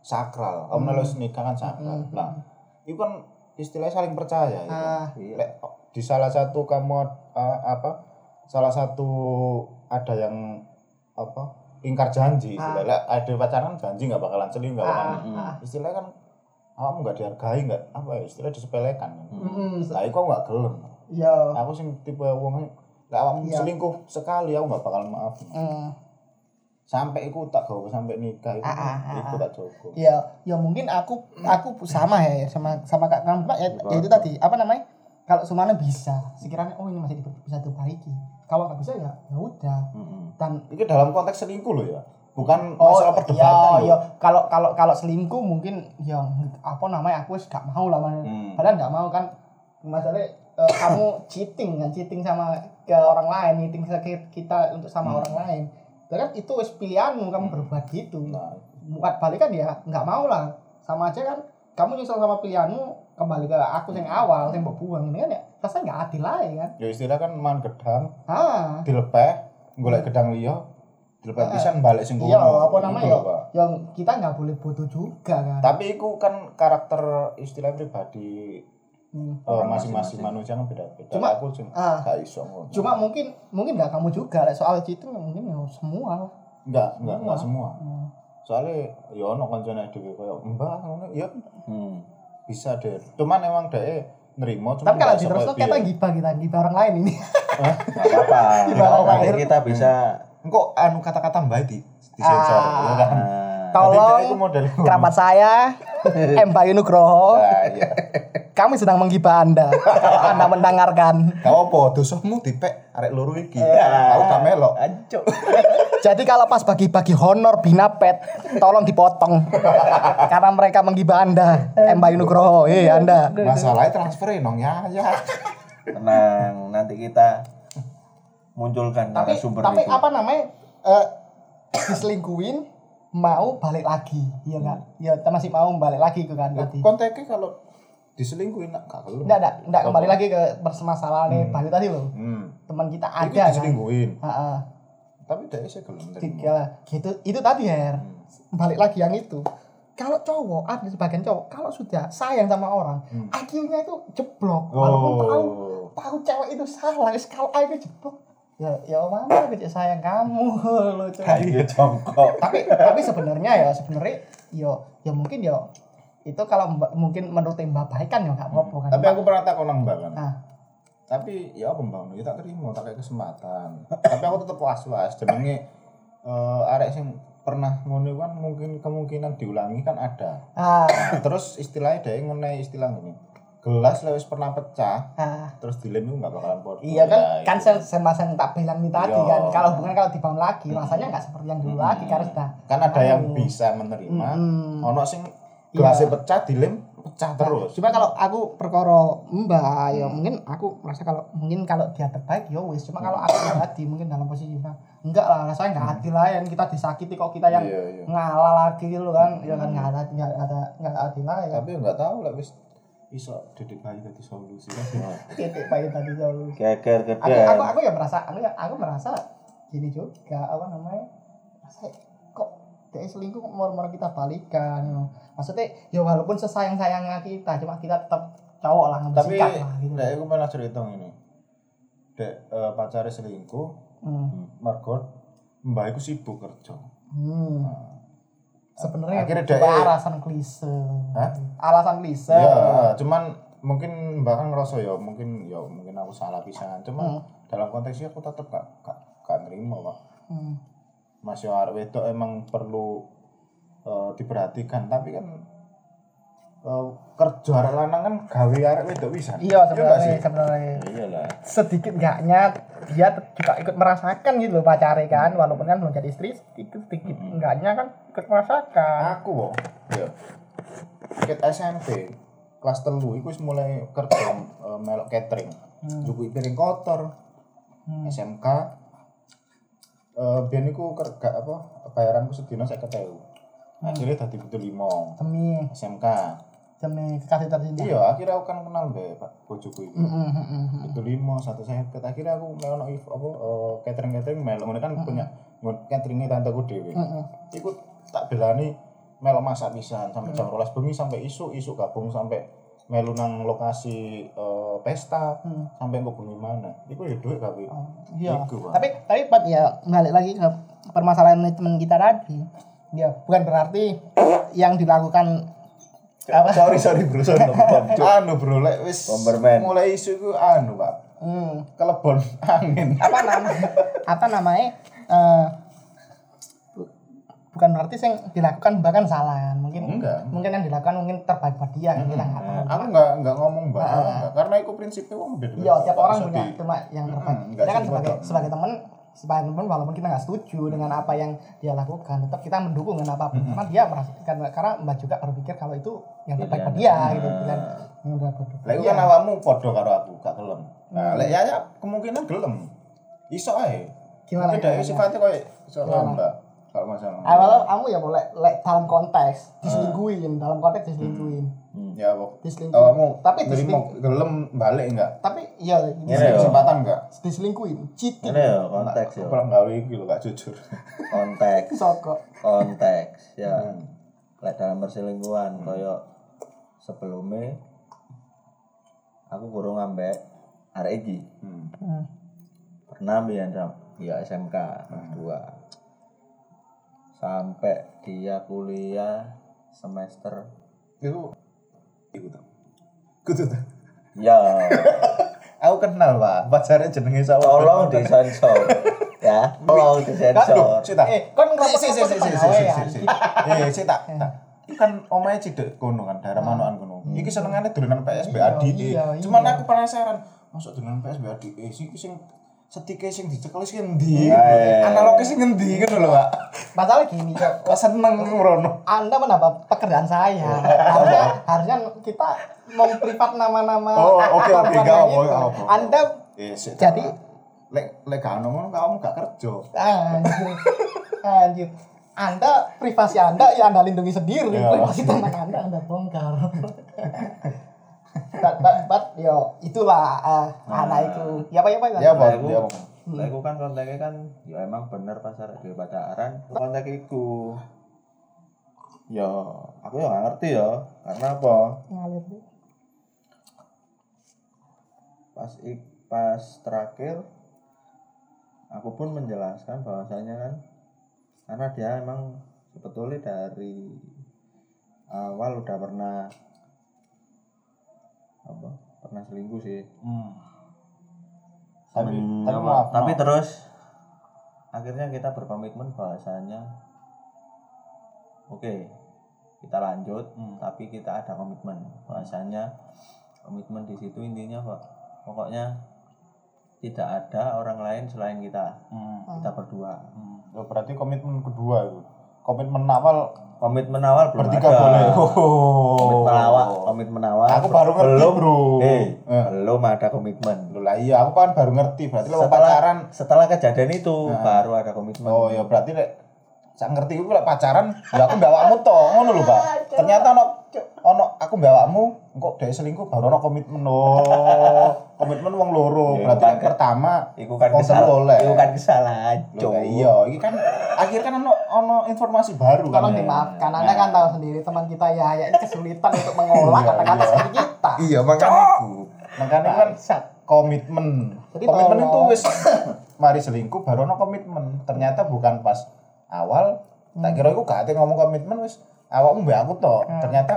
Sakral. Kamu hmm. nikah kan sakral. Hmm. Nah, itu kan istilahnya saling percaya gitu. Ah, Iya. Lek di salah satu kamu uh, apa salah satu ada yang apa ingkar janji Ah. Lek ada pacaran janji nggak bakalan selingkuh nggak ah, bakalan ah. istilahnya kan kamu nggak dihargai nggak apa ya istilahnya disepelekan Mm-mm. nah itu aku nggak gelem Iya. aku sing tipe wong lah kamu Iya. selingkuh sekali aku nggak bakal maaf Mm. Sampai iku tak gawe sampai nikah iku, Ah, ah, ah, iku tak jogo. ya ya mungkin aku aku sama ya sama sama kak kamu Pak, ya, ya itu tadi apa namanya kalau semuanya bisa sekiranya oh ini masih di- bisa diperbaiki kalau nggak bisa ya ya udah. Hmm. dan Iki dalam konteks selingkuh loh ya. Bukan oh masalah perdebatan ya, ya loh. kalau kalau kalau selingkuh mungkin ya apa namanya aku gak mau lah. Hmm. padahal nggak mau kan masalahnya eh, kamu cheating kan cheating sama ke orang lain cheating kita untuk sama orang lain itu kan itu wis pilihanmu kamu berbuat gitu. Nah, buat balik kan ya nggak mau lah. Sama aja kan kamu nyesel sama pilihanmu kembali ke aku yang awal yang mau buang ini kan ya rasanya nggak adil lah ya kan. Ya istilah kan man gedang ah. dilepeh, golek gedang liya, dilepeh pisan balik sing iya apa namanya ya? yang kita nggak boleh butuh juga kan. Tapi itu kan karakter istilah pribadi Hmm. eh, masing-masing manusia kan beda-beda. Cuma- aku cuma ah. gak iso cuma mungkin mungkin nggak kamu juga lah soal itu mungkin ya semua enggak, enggak, enggak semua. Hmm. Soalnya ya ono kancane dhewe koyo mbah ngono ya Hmm. bisa deh. Cuman emang dhek nerimo cuma tapi kalau diterus koyo kita gibah kita gibah orang lain ini Nggak apa-apa. Oh, kita bisa Engko anu kata-kata mbah di disensor Ah. ya kan. Tolong kerabat saya M Bayu Nugroho Nah, iya. kami sedang menggibah anda kalau anda mendengarkan Gak apa dosamu dipek arek loro iki. Aku gak melok. Ancuk. Jadi kalau pas bagi-bagi honor binapet, tolong dipotong. Karena mereka menggibah Anda. M. Bayu Nugroho, eh Anda. Masalahnya transferin dong ya ya. Tenang, nanti kita munculkan Tapi narasumber tapi itu. apa namanya? Eh diselingkuin mau balik lagi, iya enggak? Ya kita masih mau balik lagi ke kan tadi. Konteknya kalau diselingkuhin nak gak keluar. Enggak, enggak, enggak kembali lagi ke permasalahan Bayu tadi loh. Hmm. Teman kita ada kan. diselingkuhin. Heeh. Tapi dia sih gelem nerima. Tiga. Itu itu tadi Her. Balik lagi yang itu. Kalau cowok, ada sebagian cowok, kalau sudah sayang sama orang, Hmm. IQ-nya itu jeblok. Walaupun tahu Oh. tahu cewek itu salah, wis kalau IQ jeblok. Ya, ya mana aku cek sayang kamu lo Ayo jongkok. tapi tapi sebenarnya ya sebenarnya yo ya mungkin yo itu kalau mbak, mungkin menurut mbak baik kan ya nggak apa-apa kan Tapi aku pernah takon nang Mbak kan. nah Tapi ya apa Mbak? Ya tak terima, tak kayak kesempatan. Tapi aku tetep was-was. Jenenge eh arek sing pernah ngono kan mungkin kemungkinan diulangi kan ada. ah, Terus istilahnya dia ngenai istilah ini. Gelas lewis pernah pecah, ah. terus dilem itu nggak bakalan podo. iya kan Ya, kan saya sama yang tak bilang nih tadi Iya. kan kalau hubungan kalau dibangun lagi rasanya nggak seperti yang dulu lagi karena sudah kan ada yang Anu. bisa menerima Mm. ono sing Iya. gelasnya pecah dilem pecah terus Cuma kalau aku perkara mbak ya mungkin aku merasa kalau mungkin kalau dia terbaik ya wis. Cuma kalau aku pribadi mungkin dalam posisi mbak enggak lah rasanya nggak adil lah yang kita disakiti kok kita yang Iya, iya. ngalah lagi gitu kan ya kan nggak ada nggak ada nggak adil lah ya. tapi nggak tahu lah wis iso dedek bayi tadi solusi kan Titik bayi tadi dulu. Geger Aku, geger. aku aku ya merasa aku ya aku merasa gini juga apa namanya merasa kok dia selingkuh kok mau kita balikan maksudnya ya walaupun sesayang sayangnya kita cuma kita tetap cowok lah tapi lah gitu dek aku pernah cerita ini dek eh, pacarnya selingkuh hmm. mergo mbak aku sibuk kerja Hmm. Sebenarnya Akhirnya dia- alasan klise. Hah? Alasan klise. ya cuman mungkin bahkan ngerasa ya mungkin ya mungkin aku salah pisan cuman Hmm. dalam konteksnya aku tetep gak gak, gak nerima pak Hmm. masih arek wedok emang perlu eh, diperhatikan tapi kan eh, kerja arek lanang kan gawe arek wedok bisa Iya nggak sebenarnya sebenarnya Iyalah. sedikit enggaknya dia juga ikut merasakan gitu loh pacarnya kan walaupun kan belum jadi istri sedikit sedikit enggaknya kan ikut merasakan. aku kok ya ket SMP kelas telu iku wis mulai kerja eh, melok catering. Hmm. jupuk piring kotor. Hmm. SMK eh biyen iku kerja apa bayaranku sedina 50.000 akhirnya tadi butuh limo Demi. SMK demi kekasih tercinta. iya akhirnya aku kan kenal mbak pak bojoku itu Hmm, hmm, hmm, hmm, hmm. itu limo satu saya akhirnya aku melono if apa catering catering melo ngono kan punya cateringnya tanteku dewi Hmm, hmm. Tak belani melo masak pisan sampai jam 12 bengi sampai isu isu gabung sampai melu nang lokasi eh, pesta. Hmm. sampai engko bengi mana? Iku ya duit tapi Oh, Iya. Iku. Tapi tapi Pat ya balik lagi ke permasalahan teman kita tadi. Ya, bukan berarti yang dilakukan apa? sorry sorry bro sorry anu bro lek wis Bomberman. mulai isu iku anu pak. Hmm, kelebon angin. Apa namanya apa namanya? Eh bukan berarti yang dilakukan bahkan salah. Mungkin Enggak. mungkin yang dilakukan mungkin terbaik buat dia kan kita nggak tahu. Aku nggak nggak ngomong bahwa enggak, karena itu prinsipnya wong beda. Iya, tiap orang punya di- cuma yang terbaik. Mm-mm, nggak Kita kan sebagai bodoh. sebagai teman, sebagai teman walaupun kita nggak setuju dengan apa yang dia lakukan, tetap kita mendukung dengan apa pun. Karena dia merasa karena, karena Mbak juga berpikir kalau itu yang terbaik buat dia gitu pilihan yang udah. Lah Iya. kan awakmu padha karo aku, gak gelem. Nah, lek ya ya kemungkinan gelem. Iso ae. Gimana, Mungkin dia gimana? sifatnya koyo iso mbak. Kalau masalah. Awalnya kamu ya boleh lek dalam konteks diselingkuhin, dalam konteks diselingkuhin. Ya, apa? Diselingkuhin. Awakmu Tapi nerima diseling- gelem balik enggak? tapi iya Ada yo. kesempatan enggak? diselingkuhin, cheating. Ini ya konteks ya. Kurang gawe iki lho, gak jujur. Konteks. Soko. konteks ya lek dalam perselingkuhan koyo sebelumnya aku kurang ambek arek iki Hmm. Hmm. pernah biar ya SMK kelas dua sampai dia kuliah semester Itu iku tuh. Kudu tuh. ya Aku kenal, Pak. Pacarnya jenenge sapa? tolong disensor ya tolong disensor Cita. Eh, kan ngerasa si si si si si pegawai si ya. si si. Eh, tak. Iki kan omahe cidek kono kan, daerah manokan kono. Iki senengane dolanan PSB Iya, adike. iya, Cuman iya. aku penasaran, masuk dolanan PSB adike sing sing setike sing dicekel sing endi? Ah, iya. Analogi sing endi ngono lho, Pak. Masalah gini, Cok. Kok seneng ngono. Anda menambah pekerjaan saya. harusnya harusnya kita memprivat nama-nama Oh, oke, oke, perempuan gak yang apa. Anda Eh, sik, Jadi- lek lek gak ono ngono kamu gak kerja. anjir. Anjir. Anda privasi Anda ya Anda lindungi sendiri. Iya. Privasi teman Anda Anda bongkar. but, but, but, yo itulah eh, anak itu. Ya apa ya apa Ya. Aku, Ya, aku kan kontaknya kan ya emang bener pas arek dhewe pacaran kontak iku ya aku ya gak ngerti ya karena apa Ngalir. pas ik- pas terakhir aku pun menjelaskan bahwasanya kan karena dia emang sebetulnya dari awal udah pernah apa pernah selingkuh sih Hmm. Tapi Hmm, tapi maaf, tapi maaf. terus akhirnya kita berkomitmen bahwasanya oke kita lanjut Hmm. tapi kita ada komitmen bahwasanya komitmen di situ intinya pak pokoknya tidak ada orang lain selain kita Hmm. kita berdua Hmm. Oh, berarti komitmen kedua itu. Komitmen awal komitmen awal belum bertiga ada boleh. Oh. komitmen awal komitmen awal Aku baru ngerti, belum Bro. eh, Eh. belum ada komitmen lah iya, aku kan baru ngerti. Berarti lo setelah pacaran. setelah kejadian itu baru ada komitmen Oh ya berarti lek sak ngerti iku lek pacaran, ya aku mbawakmu to, ngono lho, Pak. Ternyata ono ono aku mbawakmu engko dhek selingkuh baru ono komitmen. Oh, komitmen wong loro. Ya, Berarti kan- pertama Iku kan kesalahan. Iku kan kesalahan. Lah iya, iki kan akhir kan ono ono informasi baru kan. Tolong dimaafkan, Anda kan tahu sendiri teman kita ya ya ini kesulitan untuk mengolah Iya, kata-kata iya. seperti kita. Iya, makanya iku. Makanya kan komitmen. Komitmen itu wis mari selingkuh baru ono komitmen. Ternyata bukan pas awal. Tak kira iku gak ate ngomong komitmen wis awakmu mbek aku to. Ternyata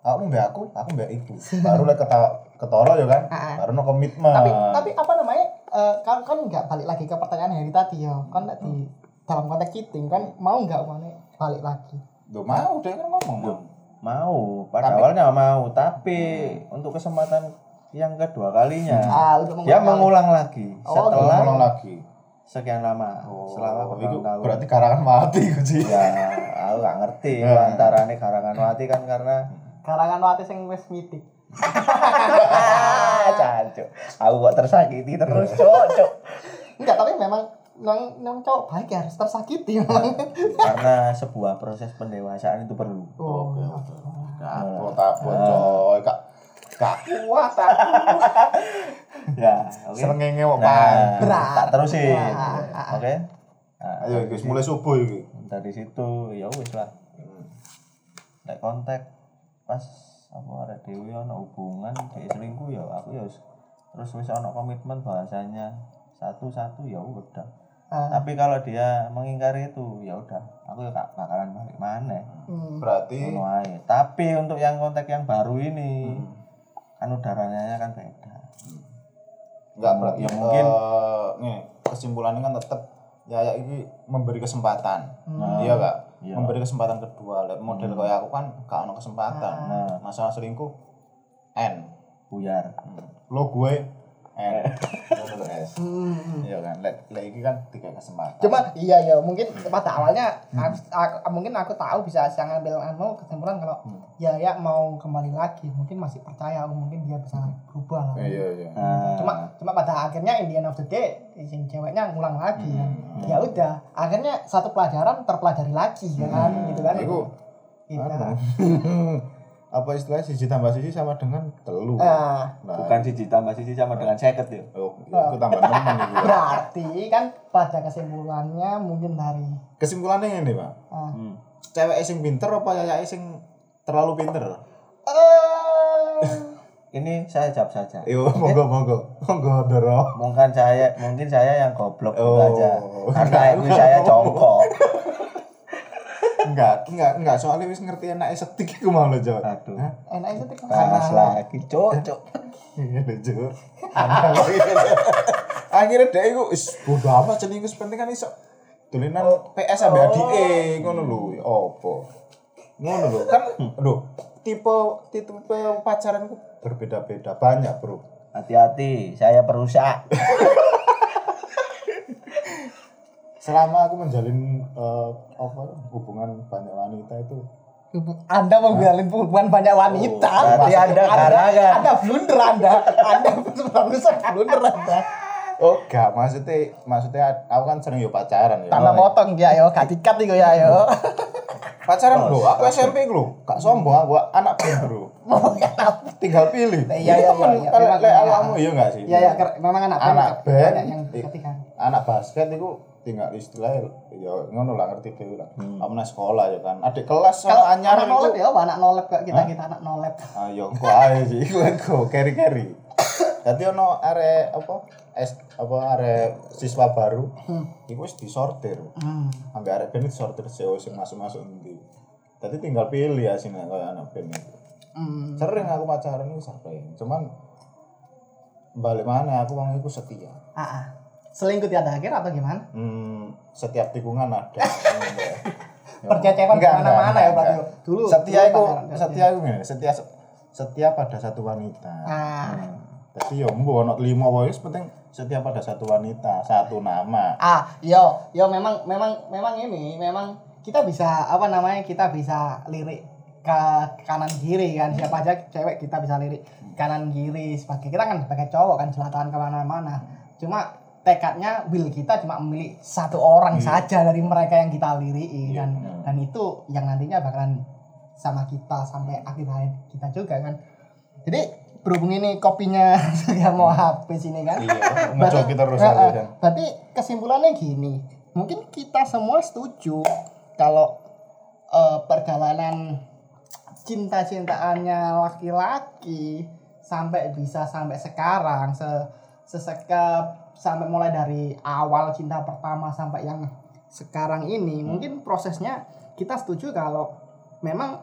awakmu mbek aku, aku mbek iku. Baru lek ketawa ketara ya kan. Ah. Baru ono komitmen. Tapi tapi apa namanya? eh, kan kan nggak balik lagi ke pertanyaan Heri tadi ya. Kan di dalam konteks cheating kan mau nggak mana balik lagi. Duh, mau dia kan ngomong. Bang. Mau, pada Tapi- awalnya mau, tapi untuk kesempatan yang kedua kalinya Ah, untuk dia mengulang. mengulang lagi Oh, setelah Ngomong lagi. sekian lama, selama Oh, itu bertahun-tahun. berarti karangan mati iku sih. ya aku gak ngerti Ya. antara nih karangan mati kan karena Karangan wati sing wis mitik. cancuk aku kok tersakiti terus cok cok Enggak, tapi memang nang nang cowok baik ya harus tersakiti memang. karena sebuah proses pendewasaan itu perlu Oh, iya. Kapok tak coy. Kak Kak kuat aku. ya oke Srengenge kok nah pan. Berat. tak terusin Wah. oke nah, Ayo guys, mulai subuh iki. Dari situ ya wis lah. Nek kontak pas apa ada dewi ono hubungan kayak selingkuh ya aku ya terus wis ono komitmen bahasanya. Satu satu ya udah. Ah, tapi kalau dia mengingkari itu ya udah aku ya gak bakalan balik mana hmm. Berarti ae. tapi untuk yang kontak yang baru ini kan udaranya kan beda. Enggak berarti Ya, mungkin. eh, nih kesimpulannya kan tetap ya ya ini memberi kesempatan. Iya Kak. Iya. memberi kesempatan kedua Lek model kayak aku kan gak ono kesempatan Nah. masalah selingkuh N buyar lo gue S. Hmm. iya kan? Lek lek iki kan tiga kesempatan. Cuma iya ya mungkin pada awalnya aku, aku- mungkin aku tahu bisa bisa ngambil anu kesimpulan kalau ya ya mau kembali lagi mungkin masih percaya oh, mungkin dia bisa berubah lah. iya iya. Nah, Cuma cuma pada akhirnya in the end of the day si ceweknya ngulang lagi. Kan. Ya udah, akhirnya satu pelajaran terpelajari lagi ya kan? Gitu kan. Iku. Gitu. apa istilahnya siji tambah siji sama dengan telu. Nah, nah bukan siji tambah siji sama dengan seket ya? Oh, aku tambah temen iki berarti kan pada kesimpulannya mungkin dari kesimpulannya ini pak. Ah, hmm. cewek sing pinter apa yaya sing terlalu pinter? Eh, ini saya jawab saja. Yo, monggo monggo. Monggo Doro. mungkin saya mungkin saya yang goblok gitu Oh. aja. Karena itu saya congkok Enggak, enggak, enggak soalnya wis ngerti enake setik iku mau lho, Jod. aduh enak itu tuh panas lagi cocok Iya lho, Jod. Akhirnya dia iku wis bodo amat jenenge wis penting kan iso dolanan PS sampe adike ngono lho. Ya Opo? Ngono lho. Kan lho, tipe tipe pacaran ku berbeda-beda banyak, Bro. hati-hati saya perusak Selama aku menjalin eh, apa hubungan banyak wanita itu Anda mau menjalin hubungan banyak wanita. berarti anda karangan Anda blunder Anda. Anda barusan blunder Anda. Oh, enggak, maksudnya maksudnya aku kan sering yo pacaran ya. Tambah potong ya yo, gak dikat iku ya yo. Pacaran bro, aku SMP bro, gak sombong aku anak band bro. Tinggal pilih. Iya, Ini iya, temen, iya, iya. kalau Memang, lek iya. awakmu iya enggak sih? Iya ya, ker- memang anak band, Anak band, banyak yang i- ketika. anak basket itu tinggal istilah ya ngono lah ngerti dhewe lah. Kamu nang sekolah ya kan. Adik kelas sama anyar anak itu. nolep ya, anak nolep kok kita kita anak nolep. Ayo kok ae sih iku aku carry-carry. Dadi ono arek apa? Es apa arek siswa baru. Iku wis disortir. Hmm. Sampai arek band disortir sing masuk-masuk endi. Dadi tinggal pilih ya sing kayak anak band itu. Hmm. sering aku pacaran itu sering cuman balik mana aku wong itu setia Ah, ah. Selingkuh tiada akhir atau gimana? hmm, setiap tikungan ada Enggak, ke mana-mana enggak, ya berarti. Dulu setia itu setia itu setia setia pada satu wanita Ah. jadi ya mbo ono lima wis penting setia pada satu wanita satu nama Ah, yo, yo memang memang memang ini memang kita bisa apa namanya kita bisa lirik ke kanan kiri kan siapa aja cewek kita bisa lirik kanan kiri sebagai kita kan sebagai cowok kan selatan ke mana-mana cuma tekadnya will kita cuma memilih satu orang saja dari mereka yang kita liriki kan? dan itu yang nantinya bakalan sama kita sampai akhir hayat kita juga kan? Jadi berhubung ini kopinya sudah mau habis ini kan? Iya terus Berarti- eh, kan eh, Berarti kesimpulannya gini, mungkin kita semua setuju kalau eh, perjalanan cinta-cintaannya laki-laki sampai bisa sampai sekarang se sesekap sampai mulai dari awal cinta pertama sampai yang sekarang ini mungkin prosesnya kita setuju kalau memang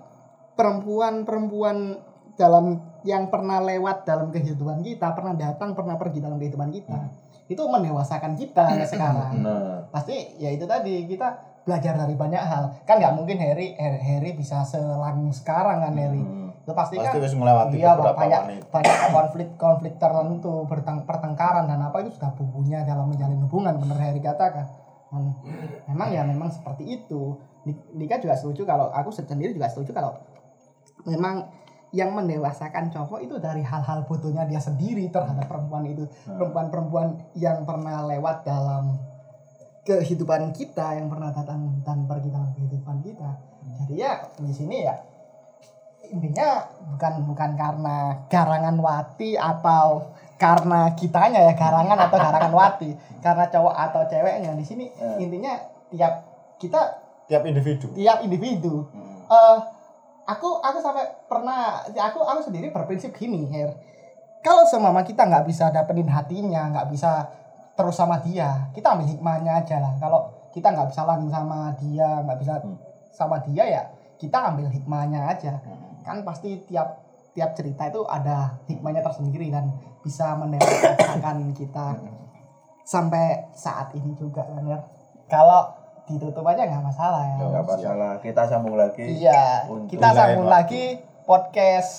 perempuan-perempuan dalam yang pernah lewat dalam kehidupan kita pernah datang pernah pergi dalam kehidupan kita itu mendewasakan kita ya sekarang. Nah pasti ya itu tadi kita belajar dari banyak hal. Kan nggak mungkin Harry Harry Harry bisa selang sekarang kan Harry. Hmm. Pasti pasti kan melewati iya beberapa banyak wanita banyak konflik konflik tertentu berteng- pertengkaran dan apa itu sudah bumbunya dalam menjalin hubungan bener Harry katakan. Dan memang ya memang seperti itu. Nik- Nika juga setuju kalau aku sendiri juga setuju kalau memang yang mendewasakan cowok itu dari hal-hal bodohnya dia sendiri terhadap perempuan itu. Perempuan-perempuan yang pernah lewat dalam kehidupan kita yang pernah datang dan pergi dalam kehidupan kita. Jadi ya di sini ya intinya bukan bukan karena garangan wati atau karena kitanya ya garangan atau garangan wati karena cowok atau ceweknya di sini Eh. intinya tiap kita tiap individu tiap individu Hmm. eh aku aku sampai pernah aku aku sendiri berprinsip gini Her kalau semama kita nggak bisa dapetin hatinya nggak bisa terus sama dia kita ambil hikmahnya aja lah kalau kita nggak bisa langsung sama dia nggak bisa Hmm. sama dia ya kita ambil hikmahnya aja Hmm. Kan pasti tiap tiap cerita itu ada hikmahnya tersendiri dan bisa mendewasakan kita sampai saat ini juga kan ya kalau ditutup aja nggak masalah ya. nggak masalah kita sambung lagi Iya, kita sambung lagi podcast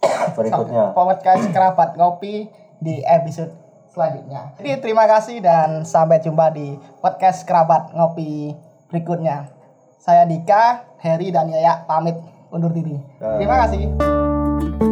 berikutnya podcast kerabat ngopi di episode selanjutnya. Jadi terima kasih dan sampai jumpa di podcast kerabat ngopi berikutnya. Saya Dika, Heri dan Yaya pamit undur diri. Terima kasih.